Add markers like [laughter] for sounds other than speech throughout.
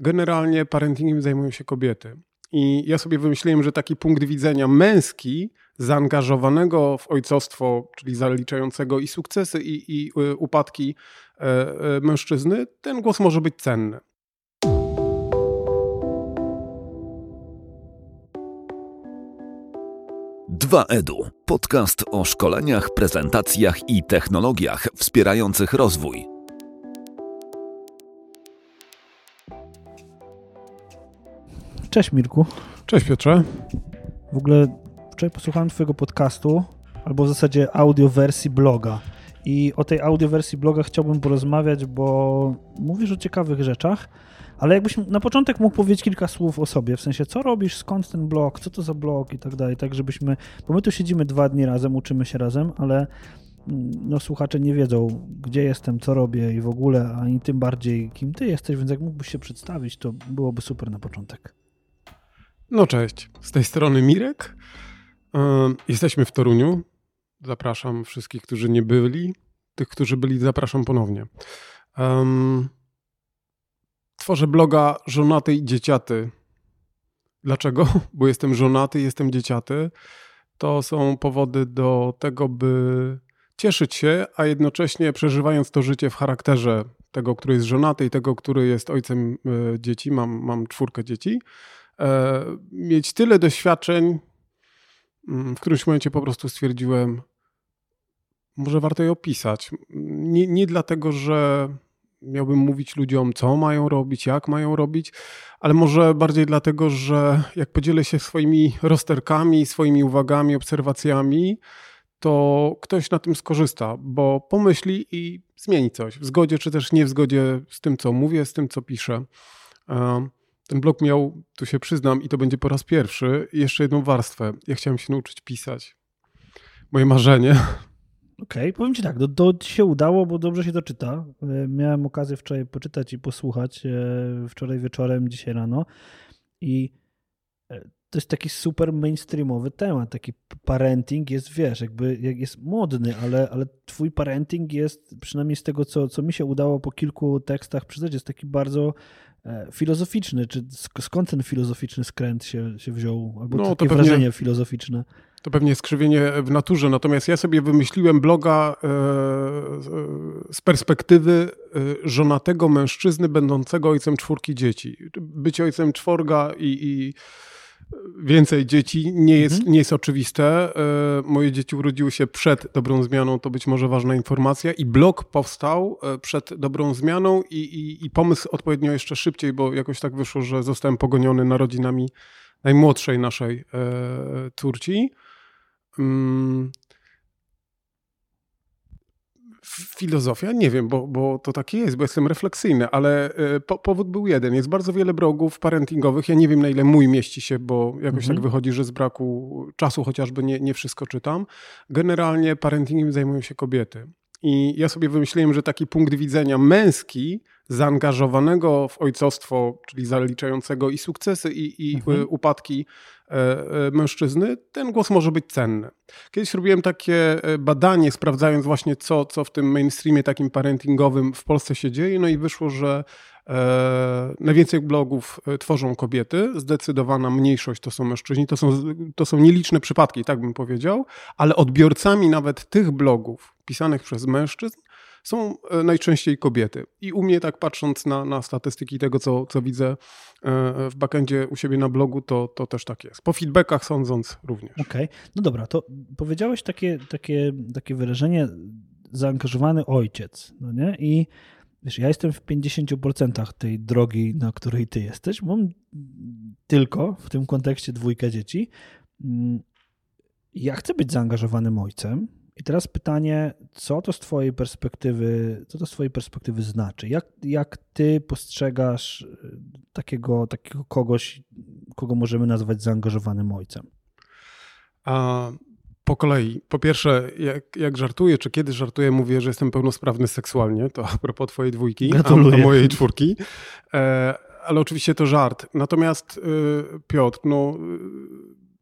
generalnie parentingiem zajmują się kobiety. I ja sobie wymyśliłem, że taki punkt widzenia męski, zaangażowanego w ojcostwo, czyli zaliczającego i sukcesy, i, i y, upadki e, e, mężczyzny, ten głos może być cenny. Dwa Edu. Podcast o szkoleniach, prezentacjach i technologiach wspierających rozwój. Cześć Mirku. Cześć Piotrze. W ogóle wczoraj posłuchałem Twojego podcastu, albo w zasadzie audiowersji bloga. I o tej audiowersji bloga chciałbym porozmawiać, bo mówisz o ciekawych rzeczach, ale jakbyś na początek mógł powiedzieć kilka słów o sobie, w sensie co robisz, skąd ten blog, co to za blog i tak dalej, tak żebyśmy, bo my tu siedzimy dwa dni razem, uczymy się razem, ale mm, no słuchacze nie wiedzą, gdzie jestem, co robię i w ogóle, ani tym bardziej kim ty jesteś, więc jak mógłbyś się przedstawić, to byłoby super na początek. No cześć, z tej strony Mirek. Jesteśmy w Toruniu. Zapraszam wszystkich, którzy nie byli. Tych, którzy byli, zapraszam ponownie. Tworzę bloga Żonaty i Dzieciaty. Dlaczego? [laughs] Bo jestem żonaty, jestem dzieciaty. To są powody do tego, by cieszyć się, a jednocześnie przeżywając to życie w charakterze tego, który jest żonaty i tego, który jest ojcem e, dzieci. Mam, mam czwórkę dzieci E, mieć tyle doświadczeń, mm, w którymś momencie po prostu stwierdziłem, może warto je opisać. Nie, nie dlatego, że miałbym mówić ludziom, co mają robić, jak mają robić, ale może bardziej dlatego, że jak podzielę się swoimi rozterkami, swoimi uwagami, obserwacjami, to ktoś na tym skorzysta, bo pomyśli i zmieni coś w zgodzie, czy też nie w zgodzie z tym, co mówię, z tym, co piszę. Ten blog miał, tu się przyznam, i to będzie po raz pierwszy, jeszcze jedną warstwę. Ja chciałem się nauczyć pisać. Moje marzenie. Okej, okay, powiem ci tak, to, to się udało, bo dobrze się to czyta. E, miałem okazję wczoraj poczytać i posłuchać, e, wczoraj wieczorem, dzisiaj rano i e, to jest taki super mainstreamowy temat, taki parenting jest, wiesz, jakby jest modny, ale, ale twój parenting jest, przynajmniej z tego, co, co mi się udało po kilku tekstach przyznać, jest taki bardzo filozoficzny, czy skąd ten filozoficzny skręt się, się wziął, albo no, takie pewnie, wrażenie filozoficzne? To pewnie skrzywienie w naturze, natomiast ja sobie wymyśliłem bloga e, z perspektywy e, żonatego mężczyzny będącego ojcem czwórki dzieci. Być ojcem czworga i, i więcej dzieci nie jest, mhm. nie jest oczywiste. E, moje dzieci urodziły się przed dobrą zmianą, to być może ważna informacja. I blog powstał e, przed dobrą zmianą i, i, i pomysł odpowiednio jeszcze szybciej, bo jakoś tak wyszło, że zostałem pogoniony narodzinami najmłodszej naszej e, córci. Filozofia? Nie wiem, bo, bo to takie jest, bo jestem refleksyjny, ale e, po, powód był jeden. Jest bardzo wiele blogów parentingowych. Ja nie wiem, na ile mój mieści się, bo jakoś tak mhm. tak wychodzi, że z braku czasu chociażby nie, nie wszystko czytam. Generalnie parentingiem zajmują się kobiety. I ja sobie wymyśliłem, że taki punkt widzenia męski, zaangażowanego w ojcostwo, czyli zaliczającego i sukcesy, i, i mhm. upadki e, e, mężczyzny, ten głos może być cenny. Kiedyś robiłem takie e, badanie, sprawdzając właśnie, co, co w tym mainstreamie takim parentingowym w Polsce się dzieje, no i wyszło, że E, najwięcej blogów tworzą kobiety, zdecydowana mniejszość to są mężczyźni, to są, to są nieliczne przypadki, tak bym powiedział, ale odbiorcami nawet tych blogów pisanych przez mężczyzn są e, najczęściej kobiety. I u mnie, tak patrząc na, na statystyki tego, co, co widzę e, w backendzie u siebie na blogu, to, to też tak jest. Po feedbackach sądząc również. Okej, okay. no dobra, to powiedziałeś takie, takie, takie wyrażenie zaangażowany ojciec, no nie? I wiesz, ja jestem w 50% tej drogi, na której ty jesteś. Mam tylko w tym kontekście dwójkę dzieci. Mm, ja chcę być zaangażowanym ojcem, i teraz pytanie, co to z twojej perspektywy, co to z twojej perspektywy znaczy? Jak, jak ty postrzegasz y, takiego, takiego kogoś, kogo możemy nazwać zaangażowanym ojcem? A po kolei. Po pierwsze, jak, jak żartuję, czy kiedy żartuję, mówię, że jestem pełnosprawny seksualnie. To a propos twojej dwójki, a, a mojej czwórki. E, ale oczywiście to żart. Natomiast y, Piotr, no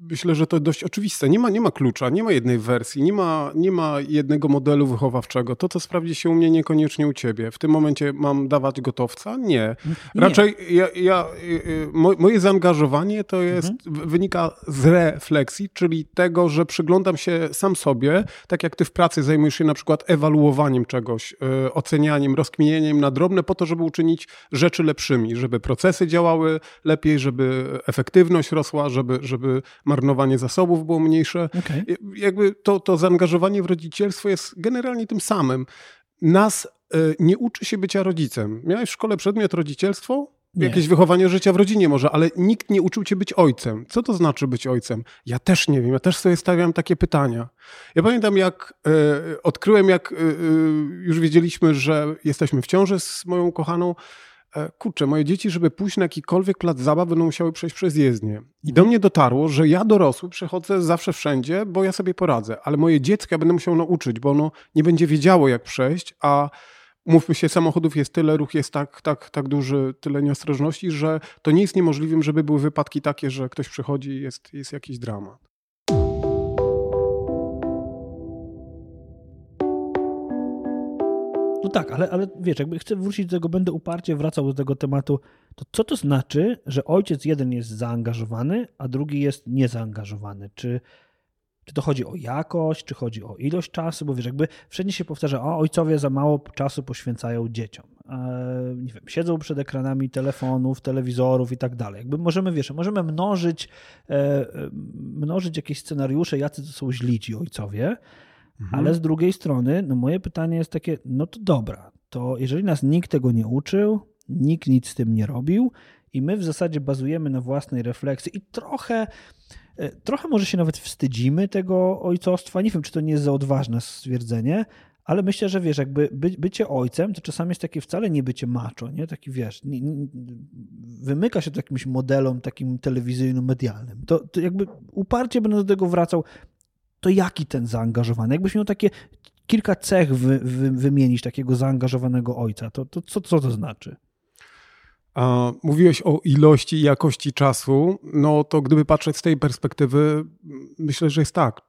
myślę, że to dość oczywiste. Nie ma, nie ma klucza, nie ma jednej wersji, nie ma, nie ma jednego modelu wychowawczego. To, co sprawdzi się u mnie, niekoniecznie u ciebie. W tym momencie mam dawać gotowca? Nie. Nie. Raczej ja, ja, y, y, mo- moje zaangażowanie to jest, w- wynika z refleksji, czyli tego, że przyglądam się sam sobie, tak jak ty w pracy zajmujesz się na przykład ewaluowaniem czegoś, y, ocenianiem, rozkminieniem na drobne po to, żeby uczynić rzeczy lepszymi, żeby procesy działały lepiej, żeby efektywność rosła, żeby, żeby marnowanie zasobów było mniejsze. Okej. Jakby to, to zaangażowanie w rodzicielstwo jest generalnie tym samym. Nas y, nie uczy się bycia rodzicem. Miałeś w szkole przedmiot rodzicielstwo? Nie. Jakieś wychowanie życia w rodzinie może, ale nikt nie uczył cię być ojcem. Co to znaczy być ojcem? Ja też nie wiem, ja też sobie stawiam takie pytania. Ja pamiętam, jak e, odkryłem, jak e, e, już wiedzieliśmy, że jesteśmy w ciąży z moją kochaną. E, kurczę, moje dzieci, żeby pójść na jakikolwiek plac zabaw, będą musiały przejść przez jezdnię. I do mnie dotarło, że ja dorosły przechodzę zawsze wszędzie, bo ja sobie poradzę, ale moje dziecko ja będę musiał nauczyć, bo ono nie będzie wiedziało, jak przejść, a mówmy się, samochodów jest tyle, ruch jest tak, tak, tak duży, tyle nieostrożności, że to nie jest niemożliwym, żeby były wypadki takie, że ktoś przychodzi i jest, jest jakiś dramat. No tak, ale, ale wiesz, jakby chcę wrócić do tego, będę uparcie wracał do tego tematu, to co to znaczy, że ojciec jeden jest zaangażowany, a drugi jest niezaangażowany? Czy, czy to chodzi o jakość, czy chodzi o ilość czasu? Bo wiesz, jakby wszędzie się powtarza, o ojcowie za mało czasu poświęcają dzieciom. E, nie wiem, siedzą przed ekranami telefonów, telewizorów i tak dalej. Jakby możemy, wiesz, możemy mnożyć, e, e, mnożyć jakieś scenariusze, jacy to są źli ci ojcowie, ale z drugiej strony, no moje pytanie jest takie, no to dobra, to jeżeli nas nikt tego nie uczył, nikt nic z tym nie robił i my w zasadzie bazujemy na własnej refleksji i trochę, e, trochę może się nawet wstydzimy tego ojcostwa, nie wiem, czy to nie jest za odważne stwierdzenie, ale myślę, że wiesz, jakby by, bycie ojcem, to czasami jest takie wcale nie bycie macho, nie? Taki wiesz, nie, nie, wymyka się to jakimś modelom takim telewizyjno-medialnym. To, to jakby uparcie będę do tego wracał, to jaki ten zaangażowany? Jakbyś miał takie kilka cech wy, wy, wymienić takiego zaangażowanego ojca, to, to co, co to znaczy? A mówiłeś o ilości i jakości czasu. No to gdyby patrzeć z tej perspektywy, myślę, że jest tak.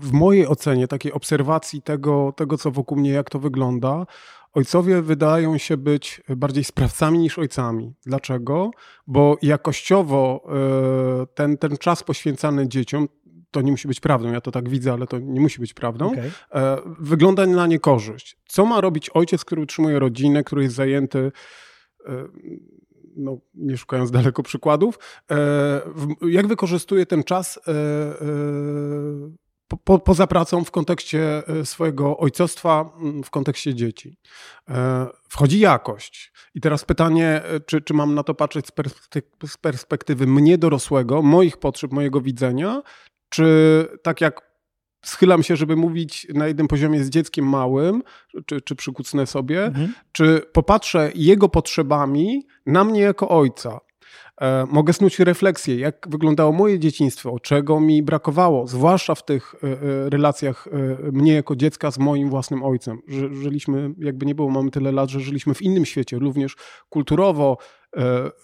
W mojej ocenie, takiej obserwacji tego, tego, co wokół mnie, jak to wygląda, ojcowie wydają się być bardziej sprawcami niż ojcami. Dlaczego? Bo jakościowo e, ten, ten czas poświęcany dzieciom, to nie musi być prawdą, ja to tak widzę, ale to nie musi być prawdą, Okej. e, wygląda na niekorzyść. Co ma robić ojciec, który utrzymuje rodzinę, który jest zajęty, e, no, nie szukając daleko przykładów, e, jak wykorzystuje ten czas po, po, poza pracą w kontekście swojego ojcostwa, w kontekście dzieci. Wchodzi jakość. I teraz pytanie, czy, czy mam na to patrzeć z perspektywy, z perspektywy mnie dorosłego, moich potrzeb, mojego widzenia, czy tak jak schylam się, żeby mówić na jednym poziomie z dzieckiem małym, czy, czy przykucnę sobie, Mhm. czy popatrzę jego potrzebami na mnie jako ojca. E, mogę snuć refleksję, jak wyglądało moje dzieciństwo, czego mi brakowało, zwłaszcza w tych e, e, relacjach e, mnie jako dziecka z moim własnym ojcem. Żyliśmy, jakby nie było, mamy tyle lat, że żyliśmy w innym świecie, również kulturowo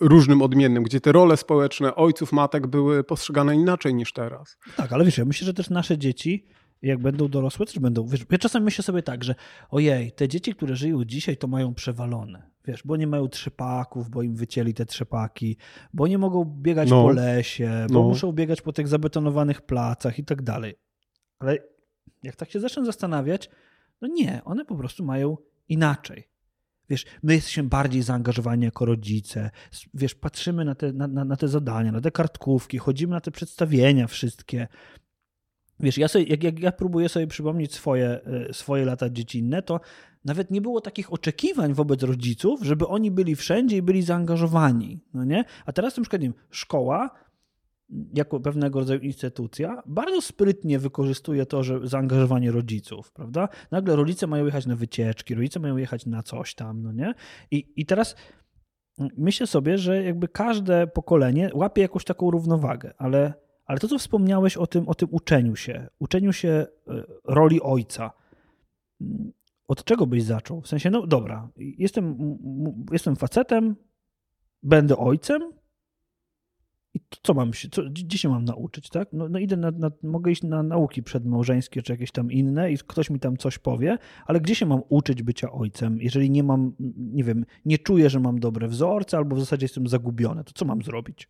różnym, odmiennym, gdzie te role społeczne ojców, matek były postrzegane inaczej niż teraz. Tak, ale wiesz, ja myślę, że też nasze dzieci, jak będą dorosłe, też będą, wiesz, ja czasami myślę sobie tak, że ojej, te dzieci, które żyją dzisiaj, to mają przewalone, wiesz, bo nie mają trzepaków, bo im wycięli te trzepaki, bo nie mogą biegać No. po lesie, bo No. muszą biegać po tych zabetonowanych placach i tak dalej. Ale jak tak się zacznę zastanawiać, no nie, one po prostu mają inaczej. Wiesz, my jesteśmy bardziej zaangażowani jako rodzice. Wiesz, patrzymy na te, na, na, na te zadania, na te kartkówki, chodzimy na te przedstawienia wszystkie. Wiesz, ja, sobie, jak, jak ja próbuję sobie przypomnieć swoje, e, swoje lata dziecinne, to nawet nie było takich oczekiwań wobec rodziców, żeby oni byli wszędzie i byli zaangażowani. No nie? A teraz na przykład nie wiem, szkoła jako pewnego rodzaju instytucja bardzo sprytnie wykorzystuje to, że zaangażowanie rodziców, prawda? Nagle rodzice mają jechać na wycieczki, rodzice mają jechać na coś tam, no nie? I, i teraz myślę sobie, że jakby każde pokolenie łapie jakąś taką równowagę, ale, ale to, co wspomniałeś o tym, o tym uczeniu się, uczeniu się e, roli ojca, mm, od czego byś zaczął? W sensie, no dobra, jestem, jestem facetem, będę ojcem i co mam się, co, gdzie się mam nauczyć, tak? No, no idę na, na, mogę iść na nauki przedmałżeńskie czy jakieś tam inne i ktoś mi tam coś powie, ale gdzie się mam uczyć bycia ojcem, jeżeli nie mam, nie wiem, nie czuję, że mam dobre wzorce albo w zasadzie jestem zagubiony, to co mam zrobić?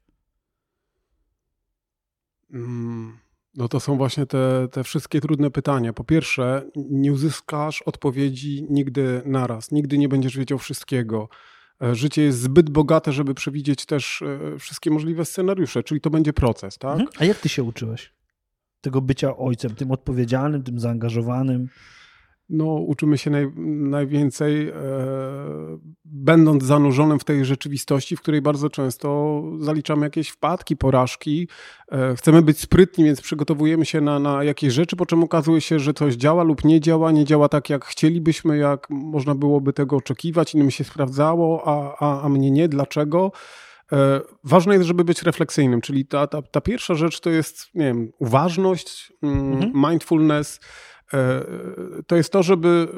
Mm, no to są właśnie te, te wszystkie trudne pytania. Po pierwsze, nie uzyskasz odpowiedzi nigdy naraz, nigdy nie będziesz wiedział wszystkiego. E, życie jest zbyt bogate, żeby przewidzieć też e, wszystkie możliwe scenariusze, czyli to będzie proces, tak? Mhm. A jak ty się uczyłeś tego bycia ojcem, tym odpowiedzialnym, tym zaangażowanym? No, uczymy się naj, najwięcej, e, będąc zanurzonym w tej rzeczywistości, w której bardzo często zaliczamy jakieś wpadki, porażki. E, chcemy być sprytni, więc przygotowujemy się na, na jakieś rzeczy, po czym okazuje się, że coś działa lub nie działa, nie działa tak, jak chcielibyśmy, jak można byłoby tego oczekiwać, innym się sprawdzało, a, a, a mnie nie. Dlaczego? E, ważne jest, żeby być refleksyjnym, czyli ta, ta, ta pierwsza rzecz to jest, nie wiem, uważność, mm, mhm. mindfulness, to jest to, żeby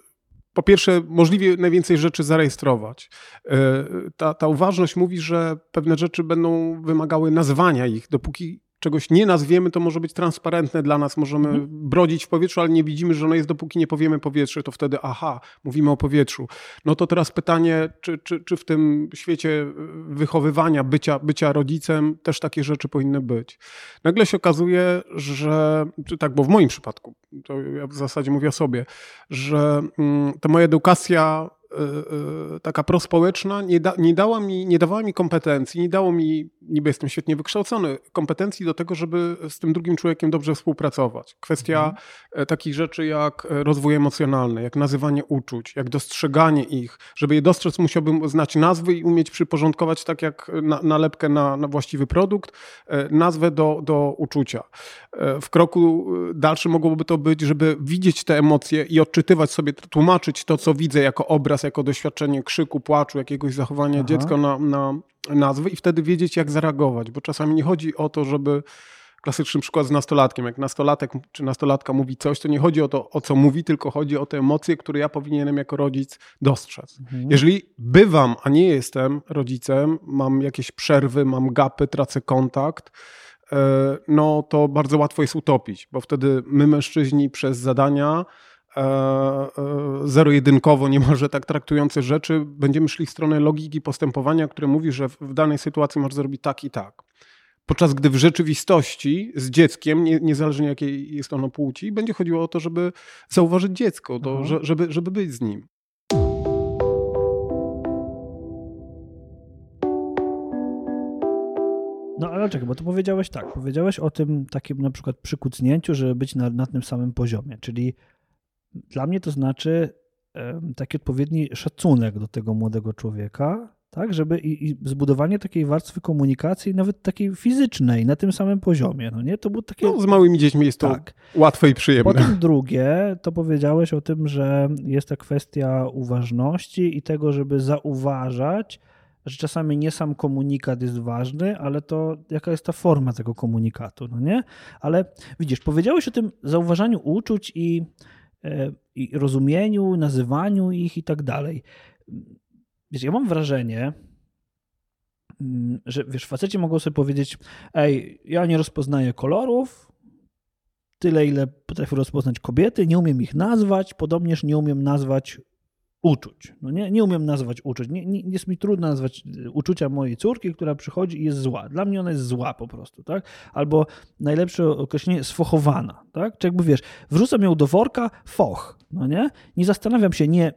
e, po pierwsze, możliwie najwięcej rzeczy zarejestrować. E, ta, ta uważność mówi, że pewne rzeczy będą wymagały nazwania ich, dopóki czegoś nie nazwiemy, to może być transparentne dla nas, możemy mhm. brodzić w powietrzu, ale nie widzimy, że ono jest, dopóki nie powiemy powietrze, to wtedy aha, mówimy o powietrzu. No to teraz pytanie, czy, czy, czy w tym świecie wychowywania, bycia, bycia rodzicem też takie rzeczy powinny być. Nagle się okazuje, że, czy tak, bo w moim przypadku, to ja w zasadzie mówię o sobie, że mm, ta moja edukacja Y, y, taka prospołeczna nie, da, nie, dała mi, nie dawała mi kompetencji, nie dało mi, niby jestem świetnie wykształcony, kompetencji do tego, żeby z tym drugim człowiekiem dobrze współpracować. Kwestia mhm. E, takich rzeczy jak rozwój emocjonalny, jak nazywanie uczuć, jak dostrzeganie ich. Żeby je dostrzec, musiałbym znać nazwy i umieć przyporządkować tak jak na, nalepkę na, na właściwy produkt, e, nazwę do, do uczucia. E, w kroku dalszym mogłoby to być, żeby widzieć te emocje i odczytywać sobie, tłumaczyć to, co widzę jako obraz, jako doświadczenie krzyku, płaczu, jakiegoś zachowania Aha. dziecka na, na nazwy i wtedy wiedzieć, jak zareagować, bo czasami nie chodzi o to, żeby klasyczny przykład z nastolatkiem. Jak nastolatek czy nastolatka mówi coś, to nie chodzi o to, o co mówi, tylko chodzi o te emocje, które ja powinienem jako rodzic dostrzec. Mhm. Jeżeli bywam, a nie jestem rodzicem, mam jakieś przerwy, mam gapy, tracę kontakt, e, no to bardzo łatwo jest utopić, bo wtedy my mężczyźni przez zadania zero-jedynkowo, niemalże tak traktujące rzeczy, będziemy szli w stronę logiki postępowania, które mówi, że w danej sytuacji masz zrobić tak i tak. Podczas gdy w rzeczywistości z dzieckiem, nie, niezależnie jakiej jest ono płci, będzie chodziło o to, żeby zauważyć dziecko, to, mhm. żeby, żeby być z nim. No ale czekaj, bo to powiedziałeś tak, powiedziałeś o tym takim na przykład przykucnięciu, żeby być na, na tym samym poziomie, czyli dla mnie to znaczy taki odpowiedni szacunek do tego młodego człowieka, tak, żeby i, i, zbudowanie takiej warstwy komunikacji, nawet takiej fizycznej, na tym samym poziomie, no nie? To było takie... No, z małymi dziećmi jest to tak. łatwe i przyjemne. Potem drugie, to powiedziałeś o tym, że jest ta kwestia uważności i tego, żeby zauważać, że czasami nie sam komunikat jest ważny, ale to jaka jest ta forma tego komunikatu, no nie? Ale widzisz, powiedziałeś o tym zauważaniu uczuć i rozumieniu, nazywaniu ich i tak dalej. Wiesz, ja mam wrażenie, mm, że wiesz, faceci mogą sobie powiedzieć, ej, ja nie rozpoznaję kolorów, tyle ile potrafię rozpoznać kobiety, nie umiem ich nazwać, podobnież nie umiem nazwać uczuć. No nie, nie umiem nazwać uczuć. Nie, nie, jest mi trudno nazwać y, uczucia mojej córki, która przychodzi i jest zła. Dla mnie ona jest zła po prostu, tak? Albo najlepsze określenie sfochowana, tak? Czy jakby wiesz, wrzucam ją do worka, foch, no nie? Nie zastanawiam się, nie,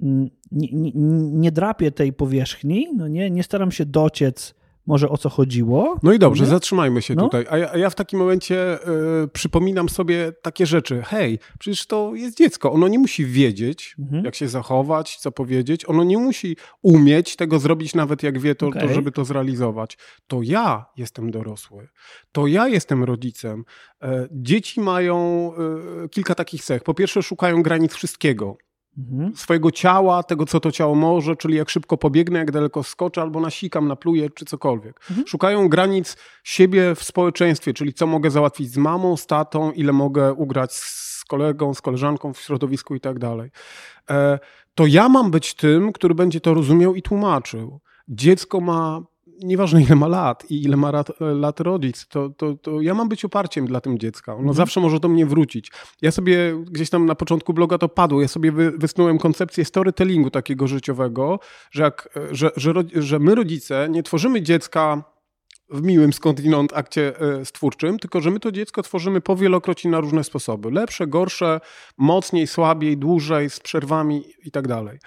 mm, nie, nie, nie drapię tej powierzchni, no nie? Nie staram się dociec może o co chodziło. No i dobrze, nie? zatrzymajmy się no. tutaj. A ja, a ja, w takim momencie y, przypominam sobie takie rzeczy. Hej, przecież to jest dziecko. Ono nie musi wiedzieć, mhm. jak się zachować, co powiedzieć. Ono nie musi umieć tego zrobić, nawet jak wie to, okay. to żeby to zrealizować. To ja jestem dorosły. To ja jestem rodzicem. E, dzieci mają e, kilka takich cech. Po pierwsze, szukają granic wszystkiego mhm. swojego ciała, tego co to ciało może, czyli jak szybko pobiegnę, jak daleko skoczę, albo nasikam, napluję, czy cokolwiek. Mhm. Szukają granic siebie w społeczeństwie, czyli co mogę załatwić z mamą, z tatą, ile mogę ugrać z kolegą, z koleżanką w środowisku i tak dalej. E, to ja mam być tym, który będzie to rozumiał i tłumaczył. Dziecko ma nieważne ile ma lat i ile ma lat, lat rodzic, to, to, to ja mam być oparciem dla tym dziecka. Ono mhm. zawsze może do mnie wrócić. Ja sobie gdzieś tam na początku bloga to padło, ja sobie wy, wysnułem koncepcję storytellingu takiego życiowego, że, jak, że, że, że my rodzice nie tworzymy dziecka w miłym skądinąd akcie e, stwórczym, tylko że my to dziecko tworzymy powielokroć na różne sposoby. Lepsze, gorsze, mocniej, słabiej, dłużej, z przerwami i tak dalej.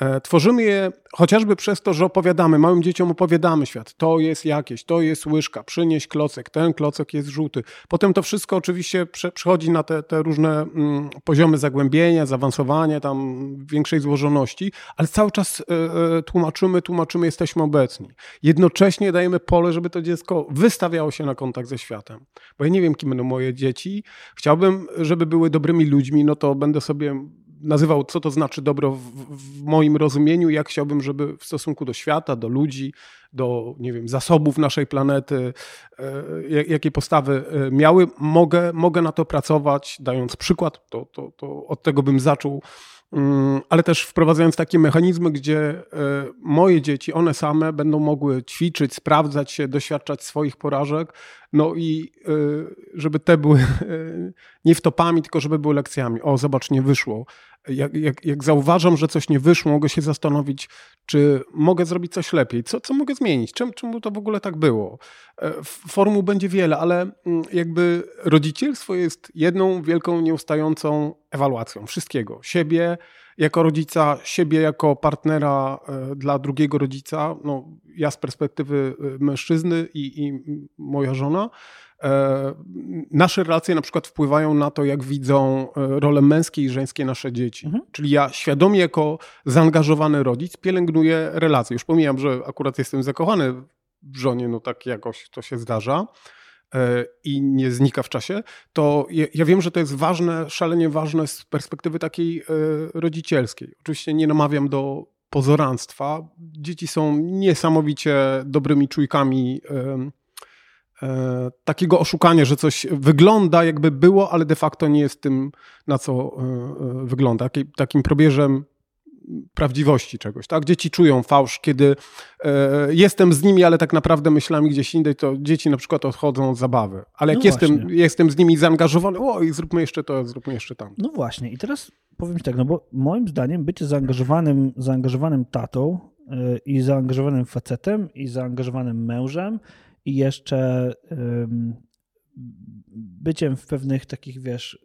E, tworzymy je chociażby przez to, że opowiadamy, małym dzieciom opowiadamy świat. To jest jakieś, to jest łyżka, przynieś klocek, ten klocek jest żółty. Potem to wszystko oczywiście przechodzi na te, te różne mm, poziomy zagłębienia, zaawansowania, tam większej złożoności, ale cały czas y, tłumaczymy, tłumaczymy, jesteśmy obecni. Jednocześnie dajemy pole, żeby to dziecko wystawiało się na kontakt ze światem. Bo ja nie wiem, kim będą moje dzieci. Chciałbym, żeby były dobrymi ludźmi, no to będę sobie nazywał, co to znaczy dobro w, w, moim rozumieniu, jak chciałbym, żeby w stosunku do świata, do ludzi, do, nie wiem, zasobów naszej planety, e, jakie postawy e, miały. Mogę, mogę na to pracować, dając przykład, to, to, to od tego bym zaczął mm, ale też wprowadzając takie mechanizmy, gdzie e, moje dzieci, one same będą mogły ćwiczyć, sprawdzać się, doświadczać swoich porażek, no i żeby te były nie wtopami, tylko żeby były lekcjami. O, zobacz, nie wyszło jak, jak, jak zauważam, że coś nie wyszło, mogę się zastanowić, czy mogę zrobić coś lepiej, co, co mogę zmienić, czemu, czemu to w ogóle tak było. E, formuł będzie wiele, ale mm, jakby rodzicielstwo jest jedną wielką, nieustającą ewaluacją wszystkiego. Siebie jako rodzica, siebie jako partnera e, dla drugiego rodzica, no, ja z perspektywy e, mężczyzny i, i moja żona, nasze relacje na przykład wpływają na to, jak widzą e, role męskie i żeńskie nasze dzieci. Mhm. Czyli ja świadomie jako zaangażowany rodzic pielęgnuję relacje. Już pomijam, że akurat jestem zakochany w żonie, no tak jakoś to się zdarza e, i nie znika w czasie, to ja wiem, że to jest ważne, szalenie ważne z perspektywy takiej rodzicielskiej. Oczywiście nie namawiam do pozoranstwa. Dzieci są niesamowicie dobrymi czujkami E, takiego oszukania, że coś wygląda jakby było, ale de facto nie jest tym, na co e, e, wygląda. Takim probierzem prawdziwości czegoś, tak? Dzieci czują fałsz, kiedy jestem z nimi, ale tak naprawdę myślami gdzieś indziej, to dzieci na przykład odchodzą od zabawy. Ale jak no jestem, jestem z nimi zaangażowany, o i zróbmy jeszcze to, zróbmy jeszcze tam. No właśnie i teraz powiem ci tak, no bo moim zdaniem bycie zaangażowanym, zaangażowanym tatą i zaangażowanym facetem i zaangażowanym mężem i jeszcze byciem w pewnych takich, wiesz,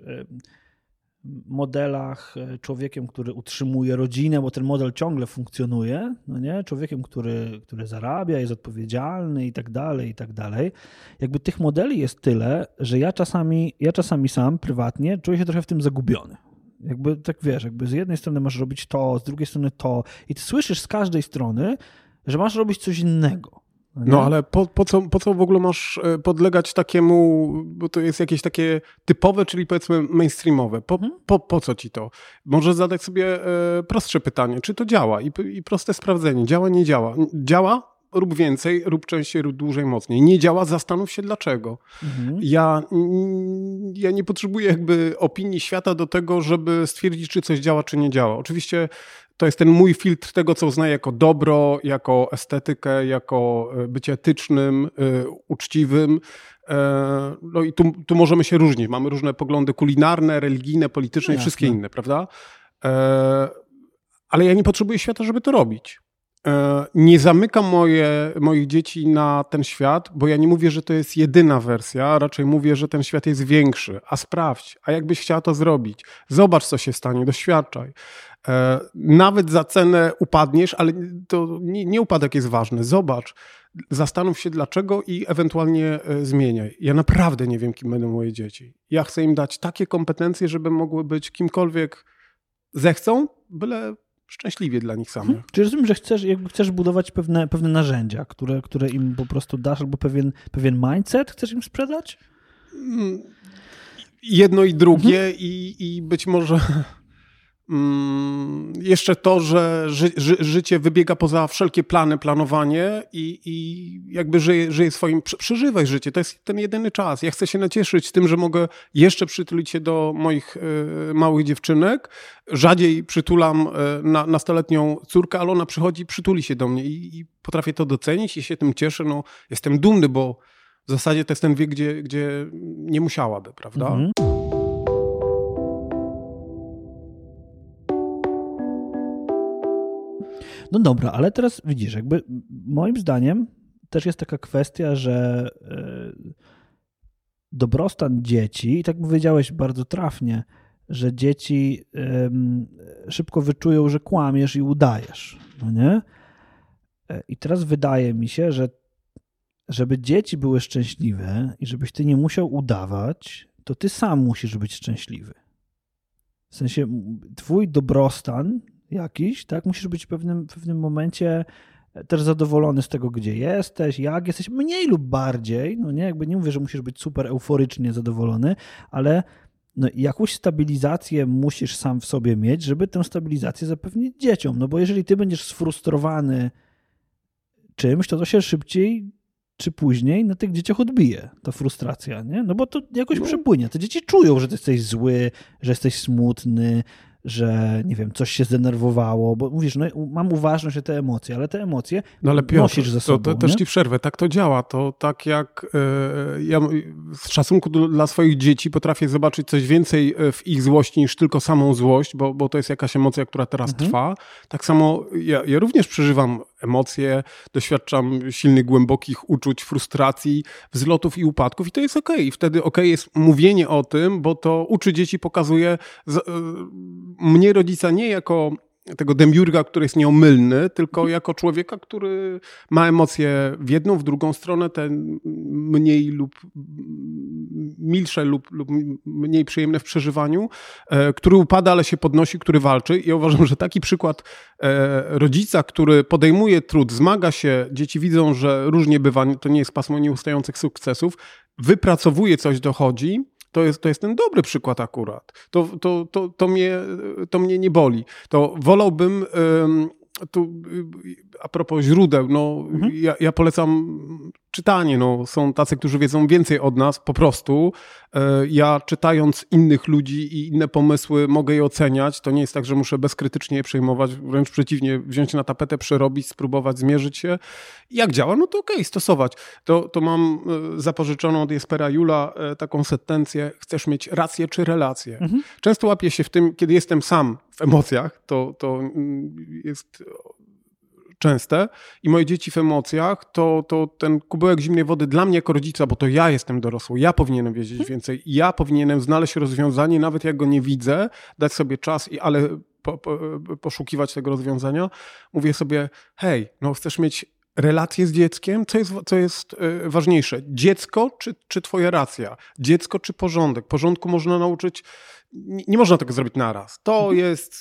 modelach, e, człowiekiem, który utrzymuje rodzinę, bo ten model ciągle funkcjonuje, no nie? Człowiekiem, który, który zarabia, jest odpowiedzialny i tak dalej, i tak dalej. Jakby tych modeli jest tyle, że ja czasami, ja czasami sam prywatnie czuję się trochę w tym zagubiony. Jakby tak wiesz, jakby z jednej strony masz robić to, z drugiej strony to i ty słyszysz z każdej strony, że masz robić coś innego. No ale po, po, co, po co w ogóle masz e, podlegać takiemu, bo to jest jakieś takie typowe, czyli powiedzmy mainstreamowe. Po, hmm? po, po co ci to? Może zadać sobie e, prostsze pytanie, czy to działa I, i proste sprawdzenie. Działa, nie działa. Działa? Rób więcej, rób częściej, rób dłużej, mocniej. Nie działa, zastanów się dlaczego. Mhm. Ja, ja nie potrzebuję jakby opinii świata do tego, żeby stwierdzić, czy coś działa, czy nie działa. Oczywiście to jest ten mój filtr tego, co uznaję jako dobro, jako estetykę, jako e, bycie etycznym, e, uczciwym. E, no i tu, tu możemy się różnić. Mamy różne poglądy kulinarne, religijne, polityczne no i wszystkie inne, prawda? Ale ja nie potrzebuję świata, żeby to robić. Nie zamykam moje, moich dzieci na ten świat, bo ja nie mówię, że to jest jedyna wersja, raczej mówię, że ten świat jest większy. A sprawdź, a jakbyś chciała to zrobić? Zobacz, co się stanie, doświadczaj. E, nawet za cenę upadniesz, ale to nie, nie upadek jest ważny. Zobacz, zastanów się dlaczego i ewentualnie e, zmieniaj. Ja naprawdę nie wiem, kim będą moje dzieci. Ja chcę im dać takie kompetencje, żeby mogły być kimkolwiek zechcą, byle szczęśliwie dla nich samych. Hmm. Czy rozumiem, że chcesz, jakby chcesz budować pewne, pewne narzędzia, które, które im po prostu dasz, albo pewien, pewien mindset chcesz im sprzedać? Mm, jedno i drugie mhm. i, i być może Mm, jeszcze to, że ży, ży, życie wybiega poza wszelkie plany, planowanie i, i jakby żyje, żyje swoim, przeżywaj życie, to jest ten jedyny czas. Ja chcę się nacieszyć tym, że mogę jeszcze przytulić się do moich y, małych dziewczynek. Rzadziej przytulam y, na, nastoletnią córkę, ale ona przychodzi, przytuli się do mnie i, i potrafię to docenić i się tym cieszę. No, jestem dumny, bo w zasadzie to jest ten wiek, gdzie, gdzie nie musiałaby, prawda? Mhm. No dobra, ale teraz widzisz, jakby moim zdaniem też jest taka kwestia, że e, dobrostan dzieci, i tak powiedziałeś bardzo trafnie, że dzieci szybko wyczują, że kłamiesz i udajesz. No nie? E, I teraz wydaje mi się, że żeby dzieci były szczęśliwe i żebyś ty nie musiał udawać, to ty sam musisz być szczęśliwy. W sensie twój dobrostan jakiś, tak? Musisz być w pewnym, w pewnym momencie e, też zadowolony z tego, gdzie jesteś, jak jesteś, mniej lub bardziej, no nie, jakby nie mówię, że musisz być super euforycznie zadowolony, ale no, jakąś stabilizację musisz sam w sobie mieć, żeby tę stabilizację zapewnić dzieciom, no bo jeżeli ty będziesz sfrustrowany czymś, to to się szybciej czy później na tych dzieciach odbije ta frustracja, nie? No bo to jakoś no. przepłynie. Te dzieci czują, że ty jesteś zły, że jesteś smutny, że nie wiem, coś się zdenerwowało, bo mówisz, no mam uważność na te emocje, ale te emocje no ale Piotr, nosisz ze sobą. To, to też ci przerwę, tak to działa. To tak jak e, ja z szacunku do, dla swoich dzieci potrafię zobaczyć coś więcej e, w ich złości niż tylko samą złość, bo, bo to jest jakaś emocja, która teraz mhm. trwa. Tak samo ja, ja również przeżywam emocje, doświadczam silnych, głębokich uczuć, frustracji, wzlotów i upadków i to jest okej. Okay. I wtedy okej okay jest mówienie o tym, bo to uczy dzieci, pokazuje z, y, mnie rodzica nie jako tego demiurga, który jest nieomylny, tylko mhm. jako człowieka, który ma emocje w jedną, w drugą stronę, te mniej lub milsze lub, lub mniej przyjemne w przeżywaniu, e, który upada, ale się podnosi, który walczy. I ja uważam, że taki przykład e, rodzica, który podejmuje trud, zmaga się, dzieci widzą, że różnie bywa, to nie jest pasmo nieustających sukcesów, wypracowuje coś, dochodzi, to jest, to jest ten dobry przykład akurat. To, to, to, to, mnie, to mnie nie boli. To wolałbym. tu a propos źródeł, no, mhm. ja, ja, polecam czytanie. No, są tacy, którzy wiedzą więcej od nas po prostu. E, ja czytając innych ludzi i inne pomysły mogę je oceniać. To nie jest tak, że muszę bezkrytycznie je przejmować, wręcz przeciwnie, wziąć na tapetę, przerobić, spróbować zmierzyć się. Jak działa? No to okej, okay, stosować. To, to mam e, zapożyczoną od Jespera Jula e, taką sentencję, chcesz mieć rację czy relację. Mhm. Często łapię się w tym, kiedy jestem sam w emocjach, to, to mm, jest częste i moje dzieci w emocjach, to, to ten kubełek zimnej wody dla mnie jako rodzica, bo to ja jestem dorosły, ja powinienem wiedzieć hmm. więcej, ja powinienem znaleźć rozwiązanie, nawet jak go nie widzę, dać sobie czas, i, ale po, po, poszukiwać tego rozwiązania. Mówię sobie, hej, no chcesz mieć relację z dzieckiem, co jest, co jest e, ważniejsze? Dziecko czy, czy twoja racja? Dziecko czy porządek? Porządku można nauczyć, nie, nie można tego zrobić naraz. To mhm. jest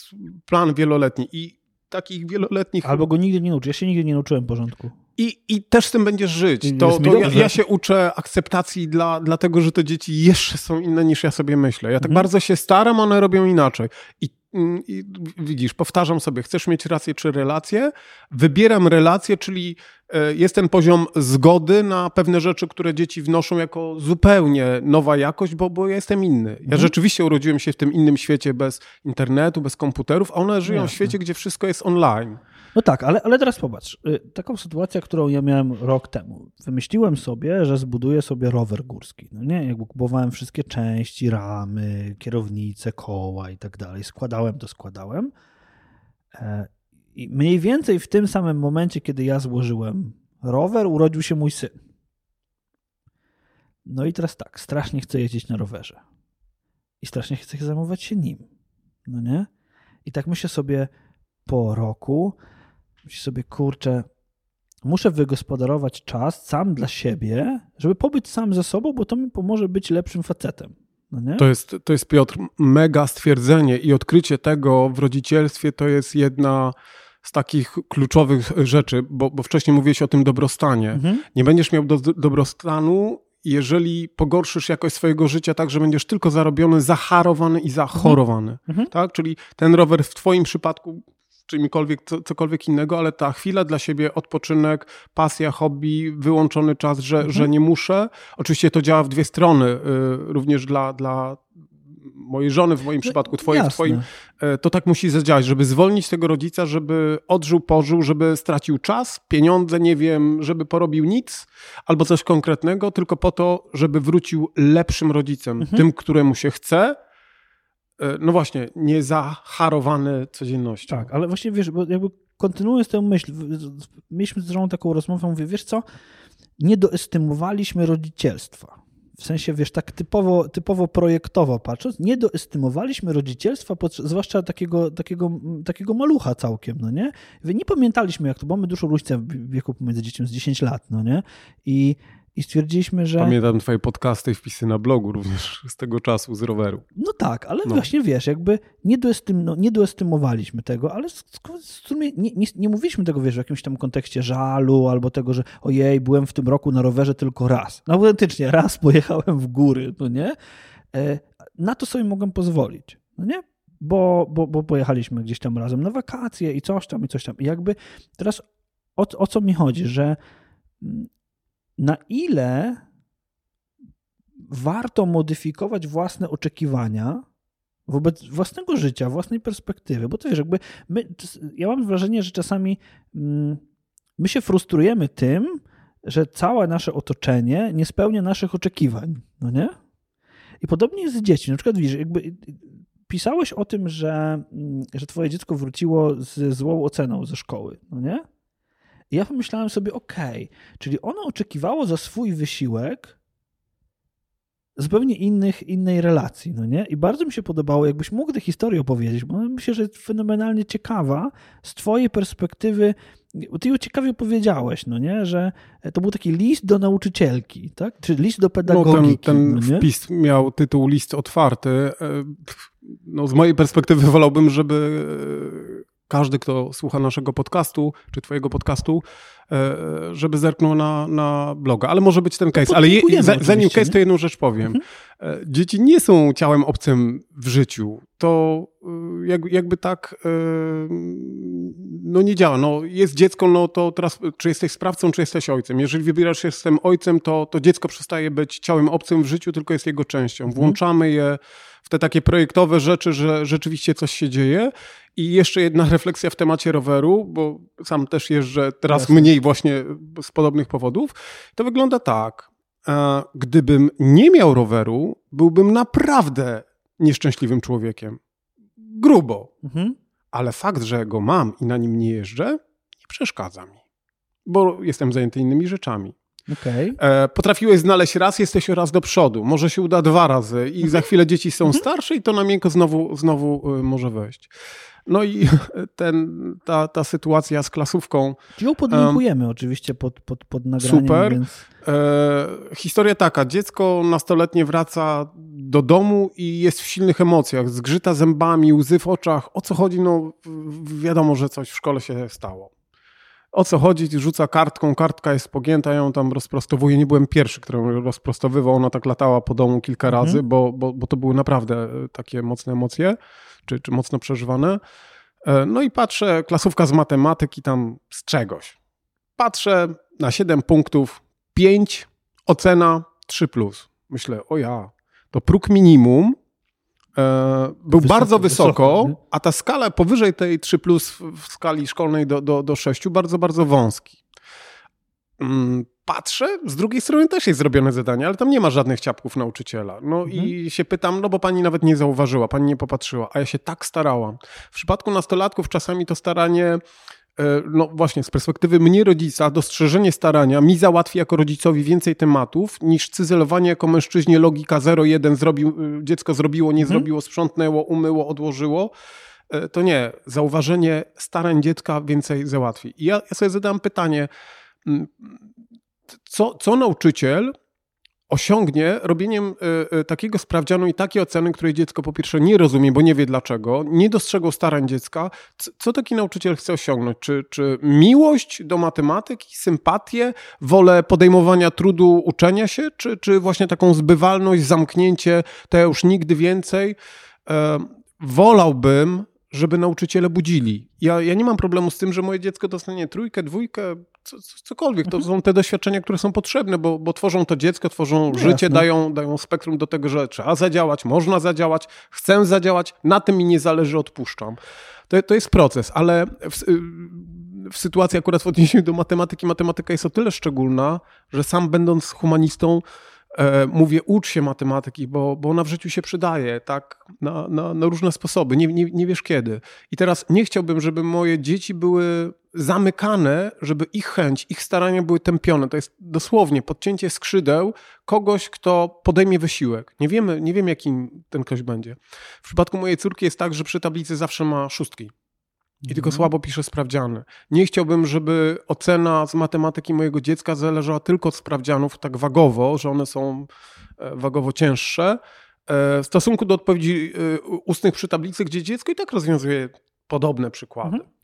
plan wieloletni i takich wieloletnich. Albo go nigdy nie nauczy. Ja się nigdy nie nauczyłem porządku. I, I też z tym będziesz żyć. To, to ja, ja, się uczę akceptacji dla, dlatego, że te dzieci jeszcze są inne niż ja sobie myślę. Ja tak mhm. bardzo się staram, one robią inaczej. I, I, widzisz, powtarzam sobie, chcesz mieć rację czy relację? Wybieram relację, czyli jest ten poziom zgody na pewne rzeczy, które dzieci wnoszą jako zupełnie nowa jakość, bo, bo ja jestem inny. Ja mhm. rzeczywiście urodziłem się w tym innym świecie bez internetu, bez komputerów, a one żyją Jasne. w świecie, gdzie wszystko jest online. No tak, ale, ale teraz popatrz. Y, taką sytuację, którą ja miałem rok temu. Wymyśliłem sobie, że zbuduję sobie rower górski. No nie, jakby kupowałem wszystkie części, ramy, kierownice, koła i tak dalej. Składałem to, składałem. I mniej więcej w tym samym momencie, kiedy ja złożyłem rower, urodził się mój syn. No i teraz tak, strasznie chcę jeździć na rowerze. I strasznie chcę zajmować się nim. No nie? I tak myślę sobie po roku, Myślę sobie, kurczę, muszę wygospodarować czas sam dla siebie, żeby pobyć sam ze sobą, bo to mi pomoże być lepszym facetem. No to, jest, to jest, Piotr, mega stwierdzenie i odkrycie tego w rodzicielstwie to jest jedna z takich kluczowych rzeczy, bo, bo wcześniej mówiłeś o tym dobrostanie. Mhm. Nie będziesz miał do, dobrostanu, jeżeli pogorszysz jakość swojego życia tak, że będziesz tylko zarobiony, zacharowany i zachorowany. Mhm. Tak? Czyli ten rower w twoim przypadku czymkolwiek, co, cokolwiek innego, ale ta chwila dla siebie, odpoczynek, pasja, hobby, wyłączony czas, że, Mhm. że nie muszę. Oczywiście to działa w dwie strony, y, również dla, dla mojej żony, w moim przypadku, twojej, w Jasne. twoim, E, to tak musi zadziałać, żeby zwolnić tego rodzica, żeby odżył, pożył, żeby stracił czas, pieniądze, nie wiem, żeby porobił nic albo coś konkretnego, tylko po to, żeby wrócił lepszym rodzicem, Mhm. tym, któremu się chce. E, No właśnie, nie zacharowany codziennością. Tak, ale właśnie wiesz, bo jakby kontynuując tę myśl, mieliśmy z żoną taką rozmowę, mówię, wiesz co, nie doestymowaliśmy rodzicielstwa. W sensie, wiesz, tak typowo, typowo projektowo patrząc, nie doestymowaliśmy rodzicielstwa, zwłaszcza takiego, takiego, takiego malucha całkiem, no nie? Nie pamiętaliśmy, jak to, bo mamy dużą różnicę w wieku pomiędzy dziećmi z 10 lat, no nie? I, i stwierdziliśmy, że... Pamiętam twoje podcasty i wpisy na blogu również z tego czasu, z roweru. No tak, ale No. właśnie wiesz, jakby nie, doestym, no, nie doestymowaliśmy tego, ale z sumie nie, nie, nie mówiliśmy tego, wiesz, w jakimś tam kontekście żalu albo tego, że ojej, byłem w tym roku na rowerze tylko raz. No autentycznie, raz pojechałem w góry, no nie? E, na to sobie mogłem pozwolić, no nie? Bo, bo, bo pojechaliśmy gdzieś tam razem na wakacje i coś tam, i coś tam. I jakby teraz o, o co mi chodzi, że mm, na ile warto modyfikować własne oczekiwania wobec własnego życia, własnej perspektywy, bo to wiesz, jakby my, ja mam wrażenie, że czasami mm, my się frustrujemy tym, że całe nasze otoczenie nie spełnia naszych oczekiwań, no nie? I podobnie jest z dziećmi. Na przykład widzisz, jakby pisałeś o tym, że, mm, że twoje dziecko wróciło z złą oceną ze szkoły, no nie? I ja pomyślałem sobie, okej, czyli ono oczekiwało za swój wysiłek zupełnie innych, innej relacji, no nie? I bardzo mi się podobało, jakbyś mógł tę historię opowiedzieć, bo myślę, że jest fenomenalnie ciekawa z twojej perspektywy, bo ty ją ciekawie powiedziałeś, no nie? Że to był taki list do nauczycielki, tak? Czy list do No, pedagogiki, ten ten no wpis miał tytuł list otwarty. E, No, z mojej perspektywy wolałbym, żeby każdy, kto słucha naszego podcastu, czy twojego podcastu, e, żeby zerknął na, na bloga. Ale może być ten case. Ale je, zanim case, to jedną rzecz powiem. E, Dzieci nie są ciałem obcym w życiu. To e, jak, jakby tak no nie działa. No, jest dziecko, no to teraz czy jesteś sprawcą, czy jesteś ojcem. Jeżeli wybierasz się jestem ojcem, to, to dziecko przestaje być ciałem obcym w życiu, tylko jest jego częścią. Włączamy je w te takie projektowe rzeczy, że rzeczywiście coś się dzieje. I jeszcze jedna [laughs] refleksja w temacie roweru, bo sam też jeżdżę teraz Jasne. mniej właśnie z podobnych powodów. To wygląda tak. E, Gdybym nie miał roweru, byłbym naprawdę nieszczęśliwym człowiekiem. Grubo. Mhm. Ale fakt, że go mam i na nim nie jeżdżę, nie przeszkadza mi. Bo jestem zajęty innymi rzeczami. Okej. E, potrafiłeś znaleźć raz, jesteś raz do przodu. Może się uda dwa razy i za chwilę dzieci są starsze i to na miękko znowu, znowu y, może wejść. No i [laughs] ten, ta, ta sytuacja z klasówką. Ją podlinkujemy oczywiście pod, pod, pod nagraniem, Super. więc... E, historia taka. Dziecko nastoletnie wraca do domu i jest w silnych emocjach. Zgrzyta zębami, łzy w oczach. O co chodzi? No wiadomo, że coś w szkole się stało. O co chodzi? Rzuca kartką, kartka jest pogięta, ją tam rozprostowuję. Nie byłem pierwszy, który ją rozprostowywał. Ona tak latała po domu kilka Mhm. razy, bo, bo, bo to były naprawdę e, takie mocne emocje, czy, czy mocno przeżywane. E, No i patrzę, klasówka z matematyki tam z czegoś. Patrzę na 7 punktów, 5, ocena 3+. Plus. Myślę, o ja, to próg minimum był Wysoko, bardzo wysoko, wysoko, a ta skala powyżej tej 3 plus w- skali szkolnej do, do, do 6 bardzo, bardzo wąski. Mm, Patrzę, z drugiej strony też jest zrobione zadanie, ale tam nie ma żadnych ciapków nauczyciela. No i się pytam, no bo pani nawet nie zauważyła, pani nie popatrzyła, a ja się tak starałam. W przypadku nastolatków czasami to staranie e, no właśnie, z perspektywy mnie rodzica, dostrzeżenie starania mi załatwi jako rodzicowi więcej tematów niż cyzelowanie jako mężczyźnie logika 0-1 zrobił, y, dziecko zrobiło, nie zrobiło, sprzątnęło, umyło, odłożyło. E, To nie, zauważenie starań dziecka więcej załatwi. I ja, ja sobie zadałem pytanie, mm, co, co nauczyciel osiągnie robieniem y, y, takiego sprawdzianu i takiej oceny, której dziecko po pierwsze nie rozumie, bo nie wie dlaczego, nie dostrzegł starań dziecka. Co, taki nauczyciel chce osiągnąć? Czy, czy miłość do matematyki, sympatię, wolę podejmowania trudu uczenia się, czy, czy właśnie taką zbywalność, zamknięcie, to ja już nigdy więcej? E, wolałbym, żeby nauczyciele budzili. Ja, ja nie mam problemu z tym, że moje dziecko dostanie trójkę, dwójkę, cokolwiek. To mhm. są te doświadczenia, które są potrzebne, bo, bo tworzą to dziecko, tworzą no życie, dają, dają spektrum do tego, że trzeba zadziałać, można zadziałać, chcę zadziałać, na tym mi nie zależy, odpuszczam. To, to jest proces, ale w, w sytuacji akurat w odniesieniu do matematyki, matematyka jest o tyle szczególna, że sam będąc humanistą, E, mówię, ucz się matematyki, bo, bo ona w życiu się przydaje, tak, na, na, na, różne sposoby, nie, nie, nie wiesz kiedy. I teraz nie chciałbym, żeby moje dzieci były zamykane, żeby ich chęć, ich starania były tępione. To jest dosłownie podcięcie skrzydeł kogoś, kto podejmie wysiłek. Nie wiemy, nie wiem, jaki ten ktoś będzie. W przypadku mojej córki jest tak, że przy tablicy zawsze ma szóstki. I tylko mhm. słabo pisze sprawdziany. Nie chciałbym, żeby ocena z matematyki mojego dziecka zależała tylko od sprawdzianów tak wagowo, że one są e, wagowo cięższe, e, w stosunku do odpowiedzi e, ustnych przy tablicy, gdzie dziecko i tak rozwiązuje podobne przykłady. Mhm.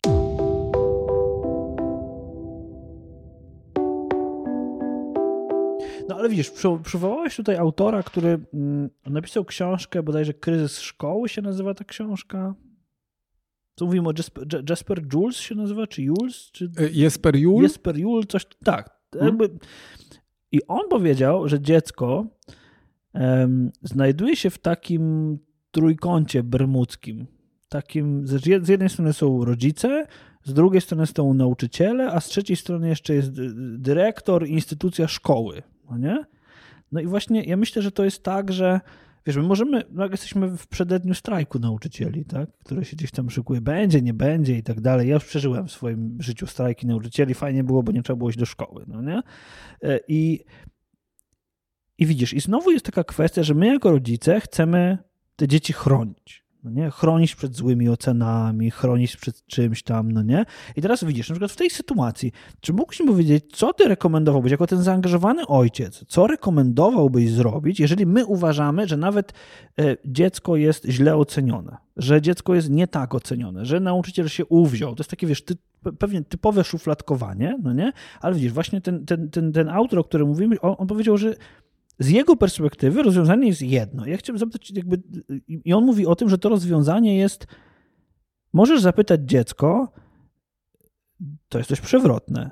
No ale widzisz, przywołałeś tutaj autora, który mm, napisał książkę, bodajże Kryzys Szkoły się nazywa ta książka. Co mówimy o Jasper, Jasper Jules się nazywa, czy Jules? Czy... E, Jesper Jules? Jesper Jules, coś, tak. Hmm? I on powiedział, że dziecko um, znajduje się w takim trójkącie bermudzkim. Takim, z jednej strony są rodzice, z drugiej strony są nauczyciele, a z trzeciej strony jeszcze jest dyrektor, instytucja szkoły. No, nie? no i właśnie ja myślę, że to jest tak, że Wiesz, my możemy, no jak jesteśmy w przededniu strajku nauczycieli, tak, który się gdzieś tam szykuje, będzie, nie będzie i tak dalej. Ja już przeżyłem w swoim życiu strajki nauczycieli, fajnie było, bo nie trzeba było iść do szkoły, no nie? E, I, i widzisz, i znowu jest taka kwestia, że my jako rodzice chcemy te dzieci chronić no nie? Chronić przed złymi ocenami, chronić przed czymś tam, no nie? I teraz widzisz, na przykład w tej sytuacji, czy mógłbyś mi powiedzieć, co ty rekomendowałbyś jako ten zaangażowany ojciec, co rekomendowałbyś zrobić, jeżeli my uważamy, że nawet e, dziecko jest źle ocenione, że dziecko jest nie tak ocenione, że nauczyciel się uwziął, to jest takie, wiesz, ty, pewnie typowe szufladkowanie, no nie? Ale widzisz, właśnie ten, ten, ten, ten autor, o którym mówimy, on, on powiedział, że z jego perspektywy rozwiązanie jest jedno. Ja chciałbym zapytać, jakby, i on mówi o tym, że to rozwiązanie jest. Możesz zapytać dziecko, to jest coś przewrotne.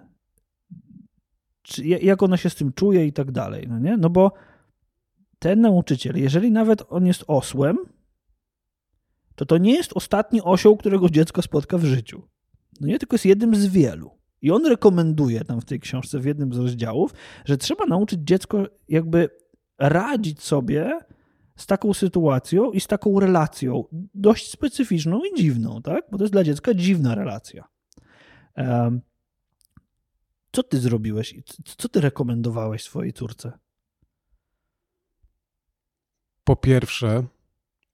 Czy, jak ono się z tym czuje i tak dalej. No, nie? no bo ten nauczyciel, jeżeli nawet on jest osłem, to to nie jest ostatni osioł, którego dziecko spotka w życiu. No nie, tylko jest jednym z wielu. I on rekomenduje tam w tej książce, w jednym z rozdziałów, że trzeba nauczyć dziecko jakby radzić sobie z taką sytuacją i z taką relacją, dość specyficzną i dziwną, tak? Bo to jest dla dziecka dziwna relacja. Co ty zrobiłeś? Co ty rekomendowałeś swojej córce? Po pierwsze,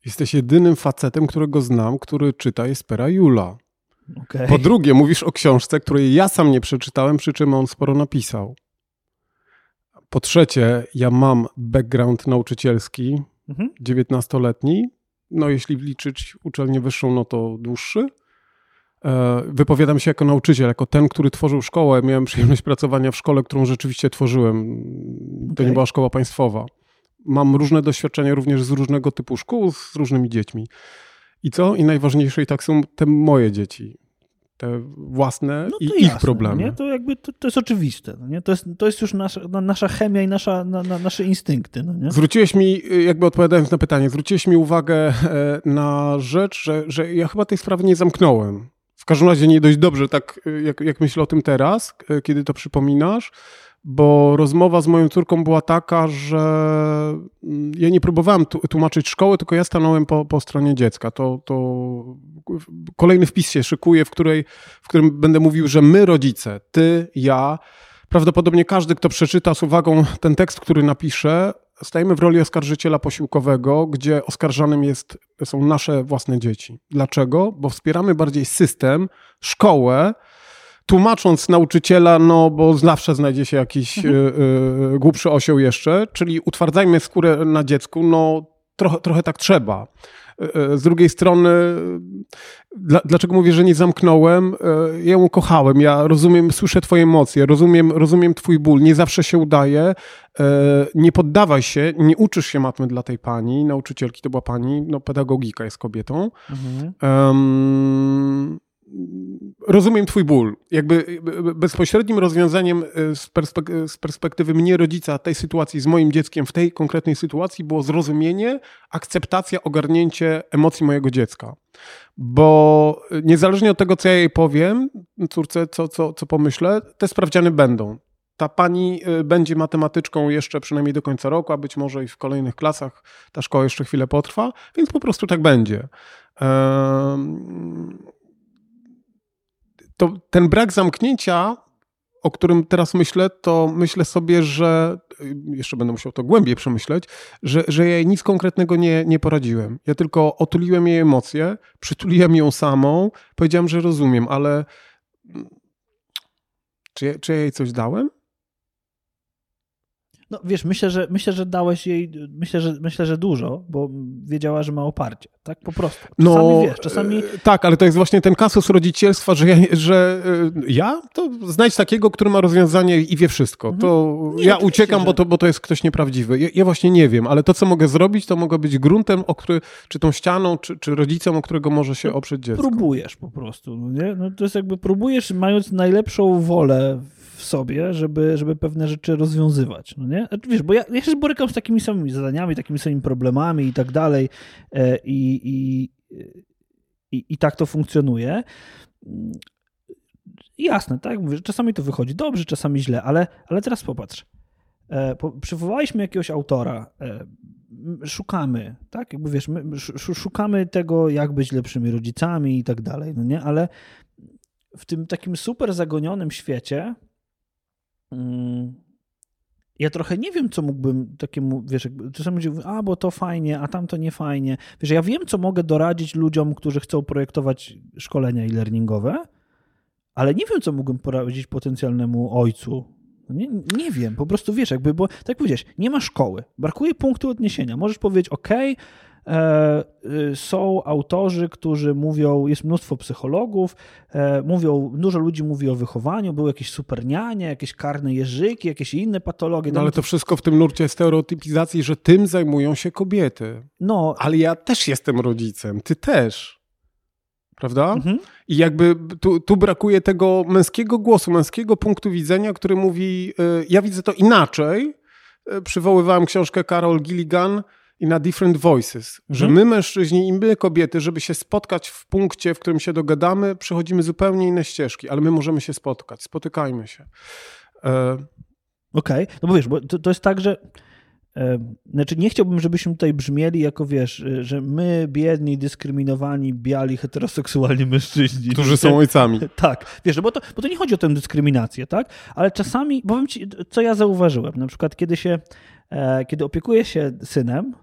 jesteś jedynym facetem, którego znam, który czyta Jespera Jula. Okay. Po drugie, mówisz o książce, której ja sam nie przeczytałem, przy czym on sporo napisał. Po trzecie, ja mam background nauczycielski, mhm. 19-letni. No, jeśli liczyć uczelnię wyższą, no to dłuższy. E, wypowiadam się jako nauczyciel, jako ten, który tworzył szkołę. Miałem przyjemność pracowania w szkole, którą rzeczywiście tworzyłem. To okay. nie była szkoła państwowa. Mam różne doświadczenia również z różnego typu szkół, z różnymi dziećmi. I co? I najważniejsze i tak są te moje dzieci. Te własne no i jasne, ich problemy. Nie? To jakby to, to jest oczywiste. No nie? To, jest, to jest już nasza, nasza chemia i nasza, na, na, nasze instynkty. No nie? Zwróciłeś mi, jakby odpowiadając na pytanie, zwróciłeś mi uwagę e, na rzecz, że, że ja chyba tej sprawy nie zamknąłem. W każdym razie nie dość dobrze, tak e, jak, jak myślę o tym teraz, kiedy to przypominasz bo rozmowa z moją córką była taka, że mm, ja nie próbowałem tłumaczyć szkoły, tylko ja stanąłem po, po stronie dziecka. To, to kolejny wpis się szykuje, w, której, w którym będę mówił, że my rodzice, ty, ja, prawdopodobnie każdy, kto przeczyta z uwagą ten tekst, który napisze, stajemy w roli oskarżyciela posiłkowego, gdzie oskarżanym jest, są nasze własne dzieci. Dlaczego? Bo wspieramy bardziej system, szkołę, tłumacząc nauczyciela, no bo zawsze znajdzie się jakiś Mhm. y, y, głupszy osioł jeszcze, czyli utwardzajmy skórę na dziecku, no trochę, trochę tak trzeba. Y, Z drugiej strony, dla, dlaczego mówię, że nie zamknąłem? Ja ją kochałem, ja rozumiem, słyszę twoje emocje, rozumiem, rozumiem twój ból, nie zawsze się udaje. Nie poddawaj się, nie uczysz się matmy dla tej pani, nauczycielki to była pani, no pedagogika jest kobietą. Mhm. Em, rozumiem twój ból. Jakby bezpośrednim rozwiązaniem e, z, perspek- z perspektywy mnie, rodzica, tej sytuacji z moim dzieckiem w tej konkretnej sytuacji było zrozumienie, akceptacja, ogarnięcie emocji mojego dziecka. Bo niezależnie od tego, co ja jej powiem, córce, co, co, co pomyślę, te sprawdziany będą. Ta pani e, będzie matematyczką jeszcze przynajmniej do końca roku, a być może i w kolejnych klasach ta szkoła jeszcze chwilę potrwa, więc po prostu tak będzie. Em, to ten brak zamknięcia, o którym teraz myślę, to myślę sobie, że y, jeszcze będę musiał to głębiej przemyśleć, że, że ja jej nic konkretnego nie, nie poradziłem. Ja tylko otuliłem jej emocje, przytuliłem ją samą, powiedziałem, że rozumiem, ale mm, czy, czy ja jej coś dałem? No wiesz, myślę, że myślę, że dałeś jej, myślę, że myślę, że dużo, bo wiedziała, że ma oparcie. Tak po prostu. Czasami wiesz, czasami. e, Tak, ale to jest właśnie ten kasus rodzicielstwa, że ja, że e, ja to znajdź takiego, który ma rozwiązanie i wie wszystko. To Mhm. Nie, ja uciekam, że- bo to, bo to jest ktoś nieprawdziwy. Ja, ja właśnie nie wiem, ale to, co mogę zrobić, to mogę być gruntem, o który, czy tą ścianą, czy, czy rodzicem, o którego może się oprzeć dziecko. próbujesz po prostu, no nie? No to jest jakby próbujesz, mając najlepszą wolę w sobie, żeby, żeby pewne rzeczy rozwiązywać, no nie? Wiesz, bo ja, ja się borykam z takimi samymi zadaniami, takimi samymi problemami i tak dalej e, i, i, i, i tak to funkcjonuje. Jasne, tak mówię, czasami to wychodzi dobrze, czasami źle, ale, ale teraz popatrz. E, Przywołaliśmy jakiegoś autora, e, szukamy, tak? Jakby wiesz, my sz- szukamy tego, jak być lepszymi rodzicami i tak dalej, no nie? Ale w tym takim super zagonionym świecie ja trochę nie wiem, co mógłbym takiemu, wiesz, czasami ludzie mówią, a bo to fajnie, a tamto nie fajnie. Wiesz, ja wiem, co mogę doradzić ludziom, którzy chcą projektować szkolenia e-learningowe, ale nie wiem, co mógłbym poradzić potencjalnemu ojcu. Nie, nie wiem, po prostu wiesz, jakby, bo tak jak powiedziałeś, nie ma szkoły, brakuje punktu odniesienia. Możesz powiedzieć, ok, są autorzy, którzy mówią, jest mnóstwo psychologów, e, mówią, dużo ludzi mówi o wychowaniu, były jakieś supernianie, jakieś karne jeżyki, jakieś inne patologie. No ale to wszystko w tym nurcie stereotypizacji, że tym zajmują się kobiety. no, Ale ja też jestem rodzicem, ty też. Prawda? mhm. I jakby tu, tu brakuje tego męskiego głosu, męskiego punktu widzenia, który mówi, y, ja widzę to inaczej. Y, Przywoływałem książkę Carol Gilligan i na Different Voices, że Mhm. my mężczyźni i my kobiety, żeby się spotkać w punkcie, w którym się dogadamy, przechodzimy zupełnie inne ścieżki, ale my możemy się spotkać, spotykajmy się. E, Okej, no bo wiesz, bo to, to jest tak, że e, znaczy nie chciałbym, żebyśmy tutaj brzmieli jako, wiesz, e, że my, biedni, dyskryminowani, biali, heteroseksualni mężczyźni. którzy są ojcami. [laughs] Tak, wiesz, bo to, bo to nie chodzi o tę dyskryminację, tak? Ale czasami, powiem ci, co ja zauważyłem, na przykład kiedy się, e, kiedy opiekuję się synem,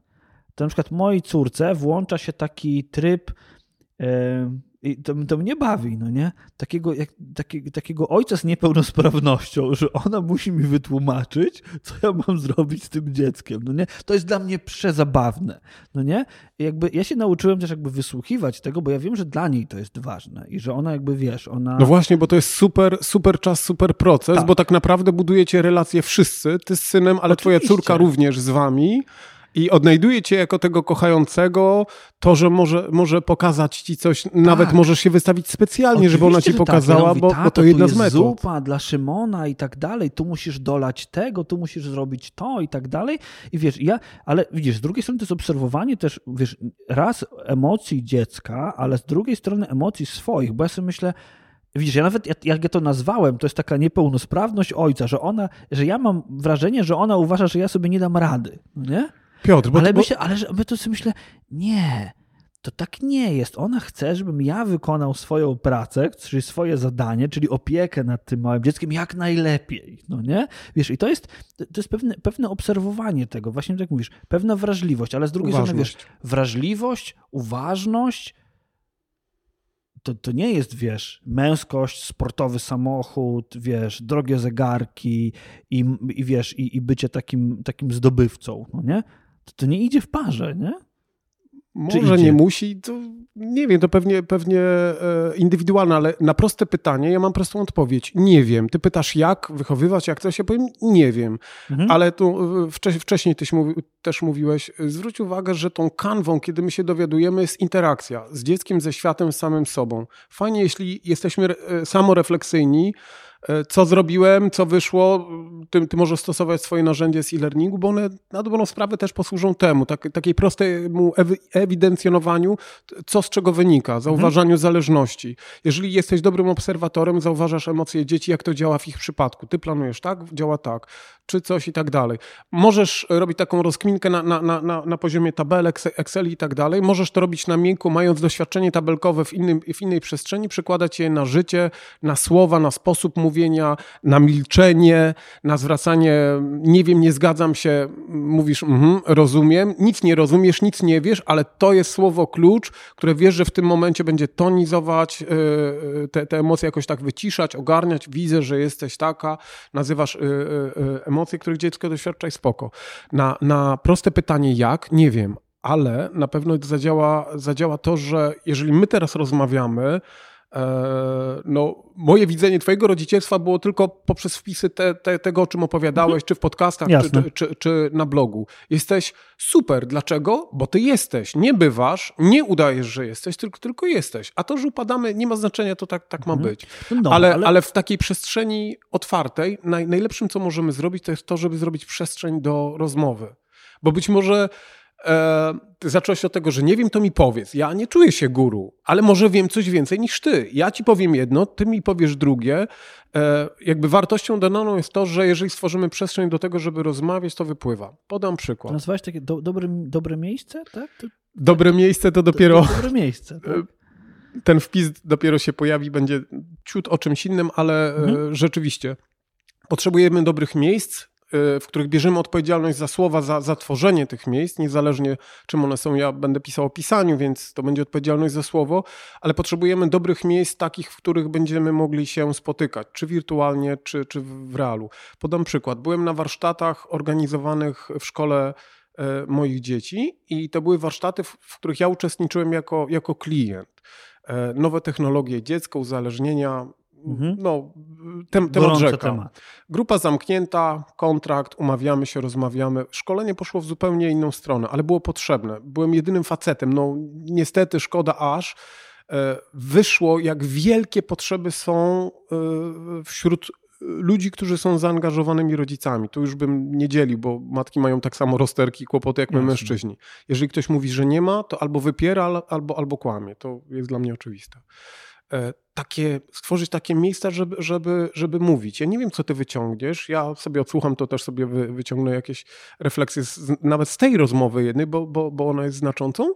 to na przykład mojej córce włącza się taki tryb e, i to, to mnie bawi, no nie? Takiego, jak, taki, takiego ojca z niepełnosprawnością, że ona musi mi wytłumaczyć, co ja mam zrobić z tym dzieckiem, no nie? To jest dla mnie przezabawne, no nie? I jakby ja się nauczyłem też jakby wysłuchiwać tego, bo ja wiem, że dla niej to jest ważne i że ona jakby, wiesz, ona... No właśnie, bo to jest super, super czas, super proces, Tak. bo tak naprawdę budujecie relacje wszyscy, ty z synem, ale twoja Oczywiście. córka również z wami. I odnajduje cię jako tego kochającego, to, że może, może pokazać ci coś, nawet możesz się wystawić specjalnie, żeby ona ci Oczywiście, tak. pokazała, mówię, bo, bo "Tato, to jedna z metod. zupa dla Szymona i tak dalej, tu musisz dolać tego, tu musisz zrobić to i tak dalej. I wiesz, ja, ale widzisz, z drugiej strony to jest obserwowanie też, wiesz, raz emocji dziecka, ale z drugiej strony emocji swoich, bo ja sobie myślę, Widzisz, ja nawet jak- jak ja to nazwałem, to jest taka niepełnosprawność ojca, że ona, że ja mam wrażenie, że ona uważa, że ja sobie nie dam rady, no nie? Piotr, bo, ale bo, myślę, ale bo to sobie myślę, nie, to tak nie jest. Ona chce, żebym ja wykonał swoją pracę, czyli swoje zadanie, czyli opiekę nad tym małym dzieckiem jak najlepiej, no nie? Wiesz, i to jest, to jest pewne, pewne obserwowanie tego, właśnie tak jak mówisz, pewna wrażliwość, ale z drugiej strony, wiesz, uważność. wrażliwość, uważność, to, to nie jest, wiesz, męskość, sportowy samochód, wiesz, drogie zegarki i, i wiesz, i, i bycie takim, takim zdobywcą, no nie? To, to nie idzie w parze, nie? Może nie musi, to nie wiem, to pewnie, pewnie e, indywidualne, ale na proste pytanie ja mam prostą odpowiedź. Nie wiem. Ty pytasz jak wychowywać, jak coś, ja powiem nie wiem. Mhm. Ale tu e, wcześniej tyś mówi, też mówiłeś, zwróć uwagę, że tą kanwą, kiedy my się dowiadujemy, jest interakcja z dzieckiem, ze światem, z samym sobą. Fajnie, jeśli jesteśmy e, samorefleksyjni, E, co zrobiłem, co wyszło, ty, ty możesz stosować swoje narzędzie z e-learningu, bo one na dobrą sprawę też posłużą temu, tak, takiej prostemu ewidencjonowaniu, co z czego wynika, zauważaniu mhm. zależności. Jeżeli jesteś dobrym obserwatorem, zauważasz emocje dzieci, jak to działa w ich przypadku. Ty planujesz tak, działa tak, czy coś i tak dalej. Możesz robić taką rozkminkę na, na, na, na poziomie tabelek, Excel i tak dalej. Możesz to robić na miękku, mając doświadczenie tabelkowe w, innym, w innej przestrzeni, przekładać je na życie, na słowa, na sposób mówienia, mówienia, na milczenie, na zwracanie nie wiem, nie zgadzam się, mówisz mm, rozumiem, nic nie rozumiesz, nic nie wiesz, ale to jest słowo klucz, które wiesz, że w tym momencie będzie tonizować, yy, te, te emocje jakoś tak wyciszać, ogarniać. Widzę, że jesteś taka, nazywasz yy, yy, emocje, których dziecko doświadcza i spoko. Na, na proste pytanie jak, nie wiem, ale na pewno zadziała, zadziała to, że jeżeli my teraz rozmawiamy, no, moje widzenie twojego rodzicielstwa było tylko poprzez wpisy te, te, tego, o czym opowiadałeś, mhm. czy w podcastach, czy, czy, czy, na blogu. Jesteś super. Dlaczego? Bo ty jesteś. Nie bywasz, nie udajesz, że jesteś, tylko, tylko jesteś. A to, że upadamy, nie ma znaczenia, to tak, tak ma mhm. być. No, ale, ale... ale w takiej przestrzeni otwartej, naj, najlepszym, co możemy zrobić, to jest to, żeby zrobić przestrzeń do rozmowy. Bo być może e, zacząłeś od tego, że nie wiem, to mi powiedz. Ja nie czuję się guru, ale może wiem coś więcej niż ty. Ja ci powiem jedno, ty mi powiesz drugie. E, jakby wartością dodaną jest to, że jeżeli stworzymy przestrzeń do tego, żeby rozmawiać, to wypływa. Podam przykład. Nazwałeś takie do, dobre, dobre miejsce, tak? To, dobre miejsce to dopiero... Do, dobre miejsce, tak? Ten wpis dopiero się pojawi, będzie ciut o czymś innym, ale e, mhm. rzeczywiście potrzebujemy dobrych miejsc, w których bierzemy odpowiedzialność za słowa, za, za tworzenie tych miejsc, niezależnie czym one są. Ja będę pisał o pisaniu, więc to będzie odpowiedzialność za słowo, ale potrzebujemy dobrych miejsc, takich, w których będziemy mogli się spotykać, czy wirtualnie, czy, czy w realu. Podam przykład. Byłem na warsztatach organizowanych w szkole y, moich dzieci i to były warsztaty, w których ja uczestniczyłem jako, jako klient. Y, nowe technologie, dziecko, uzależnienia, Mhm. No, tem, temat rzeka. Temat. Grupa zamknięta, kontrakt, umawiamy się, rozmawiamy. Szkolenie poszło w zupełnie inną stronę, ale było potrzebne. Byłem jedynym facetem. No, niestety, szkoda aż. E, wyszło, jak wielkie potrzeby są e, wśród ludzi, którzy są zaangażowanymi rodzicami. Tu już bym nie dzielił, bo matki mają tak samo rozterki i kłopoty jak my Jasne. mężczyźni. Jeżeli ktoś mówi, że nie ma, to albo wypiera, albo, albo kłamie. To jest dla mnie oczywiste. E, takie, stworzyć takie miejsca, żeby, żeby, żeby mówić. Ja nie wiem, co ty wyciągniesz. Ja sobie odsłucham, to też sobie wy, wyciągnę jakieś refleksje z, nawet z tej rozmowy jednej, bo, bo, bo ona jest znaczącą.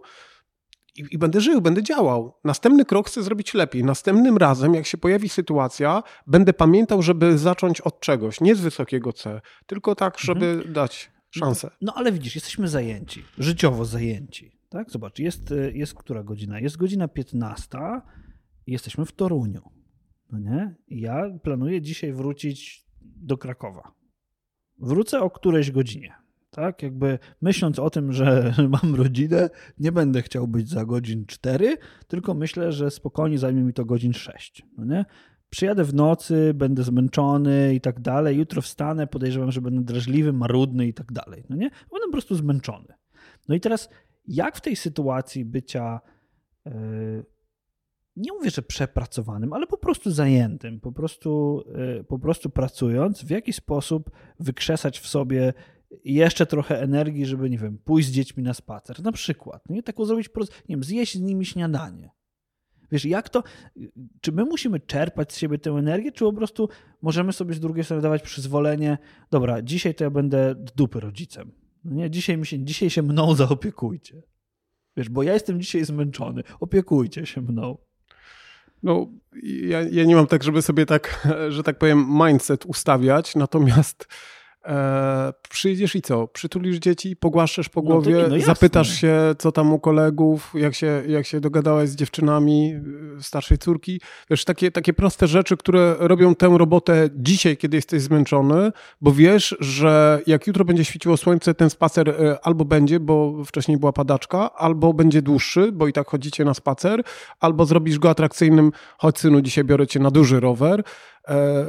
I, I, będę żył, będę działał. Następny krok chcę zrobić lepiej. Następnym razem, jak się pojawi sytuacja, będę pamiętał, żeby zacząć od czegoś, nie z wysokiego C, tylko tak, żeby mhm. dać szansę. No, no, ale widzisz, jesteśmy zajęci, życiowo zajęci. Tak? Zobacz, jest, jest która godzina? Jest godzina 15 jesteśmy w Toruniu. No nie? Ja planuję dzisiaj wrócić do Krakowa. Wrócę o którejś godzinie. Tak, jakby myśląc o tym, że [laughs] mam rodzinę, nie będę chciał być za godzin 4, tylko myślę, że spokojnie zajmie mi to godzin 6. No nie? Przyjadę w nocy, będę zmęczony i tak dalej. Jutro wstanę, podejrzewam, że będę drażliwy, marudny i tak dalej. No nie? Będę po prostu zmęczony. No i teraz, jak w tej sytuacji bycia yy, nie mówię, że przepracowanym, ale po prostu zajętym, po prostu, e, po prostu pracując, w jaki sposób wykrzesać w sobie jeszcze trochę energii, żeby, nie wiem, pójść z dziećmi na spacer. Na przykład, nie? Taką zrobić, nie wiem, zjeść z nimi śniadanie. Wiesz, jak to, czy my musimy czerpać z siebie tę energię, czy po prostu możemy sobie z drugiej strony dawać przyzwolenie, dobra, dzisiaj to ja będę dupy rodzicem. No nie, dzisiaj, mi się, dzisiaj się mną [laughs] zaopiekujcie. Wiesz, bo ja jestem dzisiaj zmęczony, opiekujcie się mną. No, ja, ja nie mam tak, żeby sobie tak, [laughs] że tak powiem, mindset ustawiać, natomiast E, przyjdziesz i co? Przytulisz dzieci, pogłaszczesz po No to głowie, no jasne. zapytasz się, co tam u kolegów, jak się, jak się dogadałeś z dziewczynami y, starszej córki. Wiesz, takie, takie proste rzeczy, które robią tę robotę dzisiaj, kiedy jesteś zmęczony, bo wiesz, że jak jutro będzie świeciło słońce, ten spacer y, albo będzie, bo wcześniej była padaczka, albo będzie dłuższy, bo i tak chodzicie na spacer, albo zrobisz go atrakcyjnym, chodź synu, dzisiaj biorę cię na duży rower. E,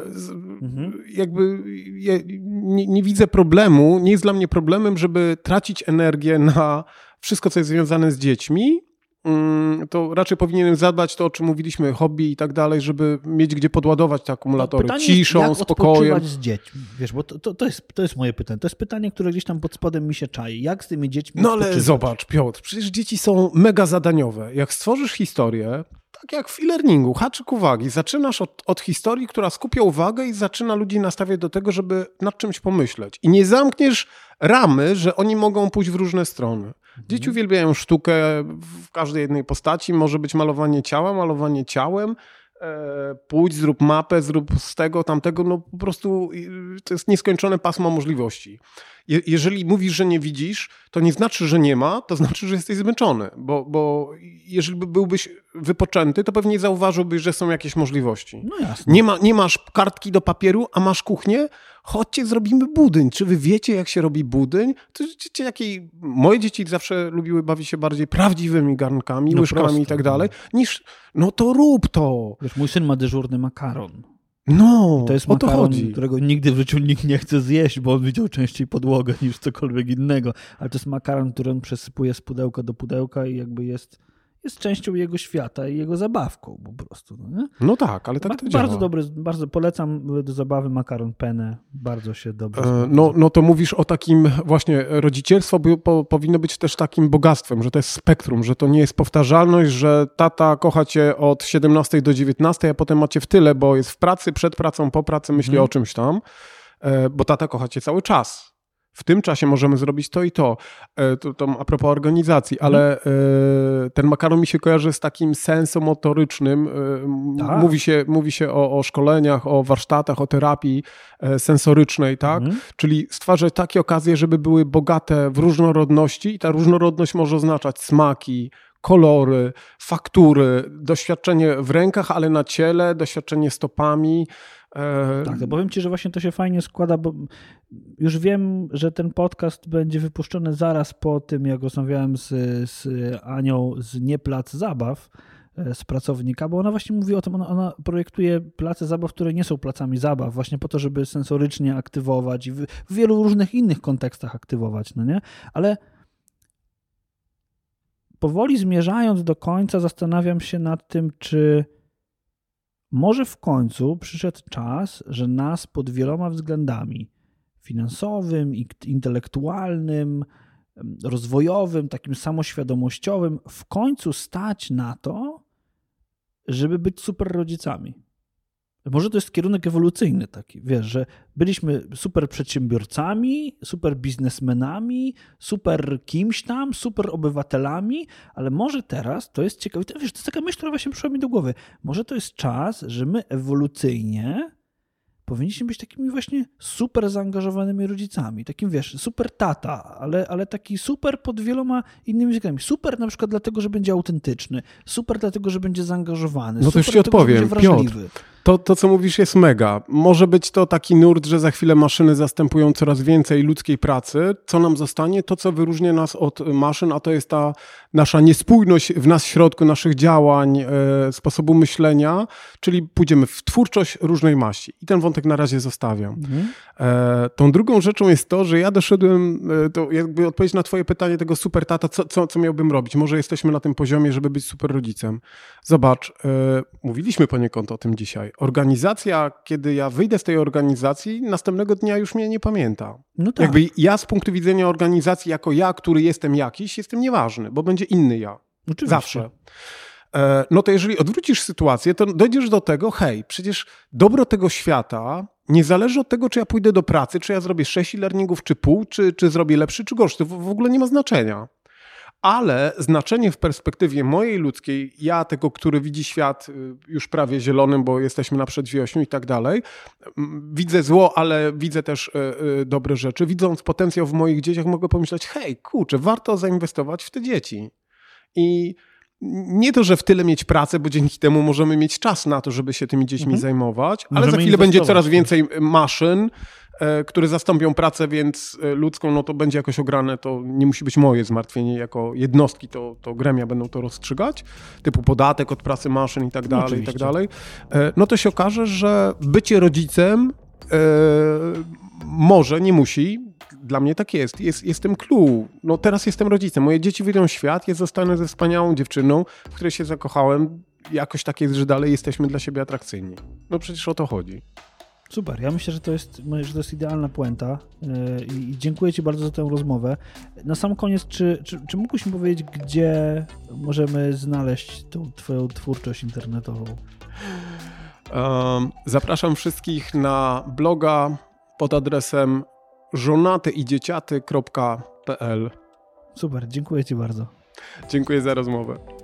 Mhm. Jakby ja nie, nie widzę problemu, nie jest dla mnie problemem, żeby tracić energię na wszystko, co jest związane z dziećmi. Mm, To raczej powinienem zadbać to, o czym mówiliśmy, hobby i tak dalej, żeby mieć gdzie podładować te akumulatory. Pytanie Ciszą, jak spokojem. odpoczywać z dziećmi. Wiesz, bo to, to, to, jest, to jest moje pytanie. To jest pytanie, które gdzieś tam pod spodem mi się czai. Jak z tymi dziećmi No ale odpoczywać? zobacz, Piotr, przecież dzieci są mega zadaniowe. Jak stworzysz historię, tak jak w e-learningu, haczyk uwagi, zaczynasz od, od historii, która skupia uwagę i zaczyna ludzi nastawiać do tego, żeby nad czymś pomyśleć. I nie zamkniesz ramy, że oni mogą pójść w różne strony. Dzieci uwielbiają sztukę w każdej jednej postaci. Może być malowanie ciała, malowanie ciałem. E, pójdź, zrób mapę, zrób z tego, tamtego. No po prostu to jest nieskończone pasmo możliwości. Je, jeżeli mówisz, że nie widzisz, to nie znaczy, że nie ma, to znaczy, że jesteś zmęczony. Bo, bo jeżeli by byłbyś wypoczęty, to pewnie zauważyłbyś, że są jakieś możliwości. No. Nie, ma, nie masz kartki do papieru, a masz kuchnię? Chodźcie, zrobimy budyń. Czy wy wiecie, jak się robi budyń? To wiecie, jakiej... Moje dzieci zawsze lubiły bawić się bardziej prawdziwymi garnkami, No łyżkami i tak dalej, niż no to rób to. Wiesz, mój syn ma dyżurny makaron. No, To jest o to chodzi. którego nigdy w życiu nikt nie chce zjeść, bo on widział częściej podłogę niż cokolwiek innego. Ale to jest makaron, który on przesypuje z pudełka do pudełka i jakby jest, jest częścią jego świata i jego zabawką po prostu. No? No tak, ale tak to działa. bardzo dobry, bardzo polecam do zabawy makaron penne. Bardzo się dobrze E. No, no to mówisz o takim właśnie rodzicielstwo po, powinno być też takim bogactwem, że to jest spektrum, że to nie jest powtarzalność, że tata kocha cię od 17 do 19, a potem macie w tyle, bo jest w pracy, przed pracą, po pracy myśli Mhm. o czymś tam, e, bo tata kocha cię cały czas. W tym czasie możemy zrobić to i to. E, To, to a propos organizacji, Mhm. ale ten makaron mi się kojarzy z takim sensomotorycznym. e, Tak. Mówi się, mówi się o, o szkoleniach, o warsztatach, o terapii e, sensorycznej, tak? Mhm. Czyli stwarzać takie okazje, żeby były bogate w różnorodności i ta różnorodność może oznaczać smaki, kolory, faktury, doświadczenie w rękach, ale na ciele, doświadczenie stopami. E, Tak, to powiem Ci, że właśnie to się fajnie składa, bo już wiem, że ten podcast będzie wypuszczony zaraz po tym, jak rozmawiałem z, z Anią z Nie Plac Zabaw, e, z pracownika, bo ona właśnie mówi o tym, ona, ona projektuje place zabaw, które nie są placami zabaw, właśnie po to, żeby sensorycznie aktywować i w, w wielu różnych innych kontekstach aktywować, no nie? Ale powoli zmierzając do końca, zastanawiam się nad tym, czy może w końcu przyszedł czas, że nas pod wieloma względami finansowym, intelektualnym, rozwojowym, takim samoświadomościowym w końcu stać na to, żeby być super rodzicami. Może to jest kierunek ewolucyjny taki, wiesz, że byliśmy super przedsiębiorcami, super biznesmenami, super kimś tam, super obywatelami, ale może teraz to jest ciekawe, to, wiesz, to jest taka myśl, która właśnie przyszła mi do głowy. Może to jest czas, że my ewolucyjnie powinniśmy być takimi właśnie super zaangażowanymi rodzicami. Takim, wiesz, super tata, ale, ale taki super pod wieloma innymi względami. Super na przykład dlatego, że będzie autentyczny. Super dlatego, że będzie zaangażowany. No to super już ci dlatego, że odpowiem. będzie wrażliwy. To, to, co mówisz, jest mega. Może być to taki nurt, że za chwilę maszyny zastępują coraz więcej ludzkiej pracy. Co nam zostanie? To, co wyróżnia nas od maszyn, a to jest ta nasza niespójność w nas w środku, naszych działań, e, sposobu myślenia, czyli pójdziemy w twórczość różnej maści. I ten wątek na razie zostawiam. Mhm. E, tą drugą rzeczą jest to, że ja doszedłem, e, to jakby odpowiedź na twoje pytanie tego super tata, co, co, co miałbym robić? Może jesteśmy na tym poziomie, żeby być super rodzicem. Zobacz, e, mówiliśmy poniekąd o tym dzisiaj. Organizacja, kiedy ja wyjdę z tej organizacji, następnego dnia już mnie nie pamięta. No tak. Jakby ja z punktu widzenia organizacji, jako ja, który jestem jakiś, jestem nieważny, bo będzie inny ja. Oczywiście. Zawsze. E, No to jeżeli odwrócisz sytuację, to dojdziesz do tego, hej, przecież dobro tego świata nie zależy od tego, czy ja pójdę do pracy, czy ja zrobię sześć e-learningów, czy pół, czy, czy zrobię lepszy, czy gorszy. To w ogóle nie ma znaczenia. Ale znaczenie w perspektywie mojej ludzkiej, ja tego, który widzi świat y, już prawie zielonym, bo jesteśmy na przedwiośniu i tak dalej, widzę zło, ale widzę też y, y, dobre rzeczy. Widząc potencjał w moich dzieciach, mogę pomyśleć, hej, kurczę, warto zainwestować w te dzieci. I nie to, że w tyle mieć pracę, bo dzięki temu możemy mieć czas na to, żeby się tymi dziećmi mhm. zajmować, ale możemy za chwilę będzie coraz więcej maszyn, które zastąpią pracę, więc e, ludzką, no to będzie jakoś ograne, to nie musi być moje zmartwienie jako jednostki, to, to gremia będą to rozstrzygać, typu podatek od pracy maszyn i tak dalej, Oczywiście. i tak dalej. E, no to się okaże, że bycie rodzicem e, może, nie musi, dla mnie tak jest. jest. Jestem clue. No teraz jestem rodzicem. Moje dzieci wyjdą w świat, ja zostanę ze wspaniałą dziewczyną, w której się zakochałem. Jakoś tak jest, że dalej jesteśmy dla siebie atrakcyjni. No przecież o to chodzi. Super, ja myślę, że to jest, że to jest idealna puenta e, i dziękuję Ci bardzo za tę rozmowę. Na sam koniec, czy, czy, czy mógłbyś mi powiedzieć, gdzie możemy znaleźć tą Twoją twórczość internetową? zapraszam wszystkich na bloga pod adresem żonatyidzieciaty.pl Super, dziękuję Ci bardzo. Dziękuję za rozmowę.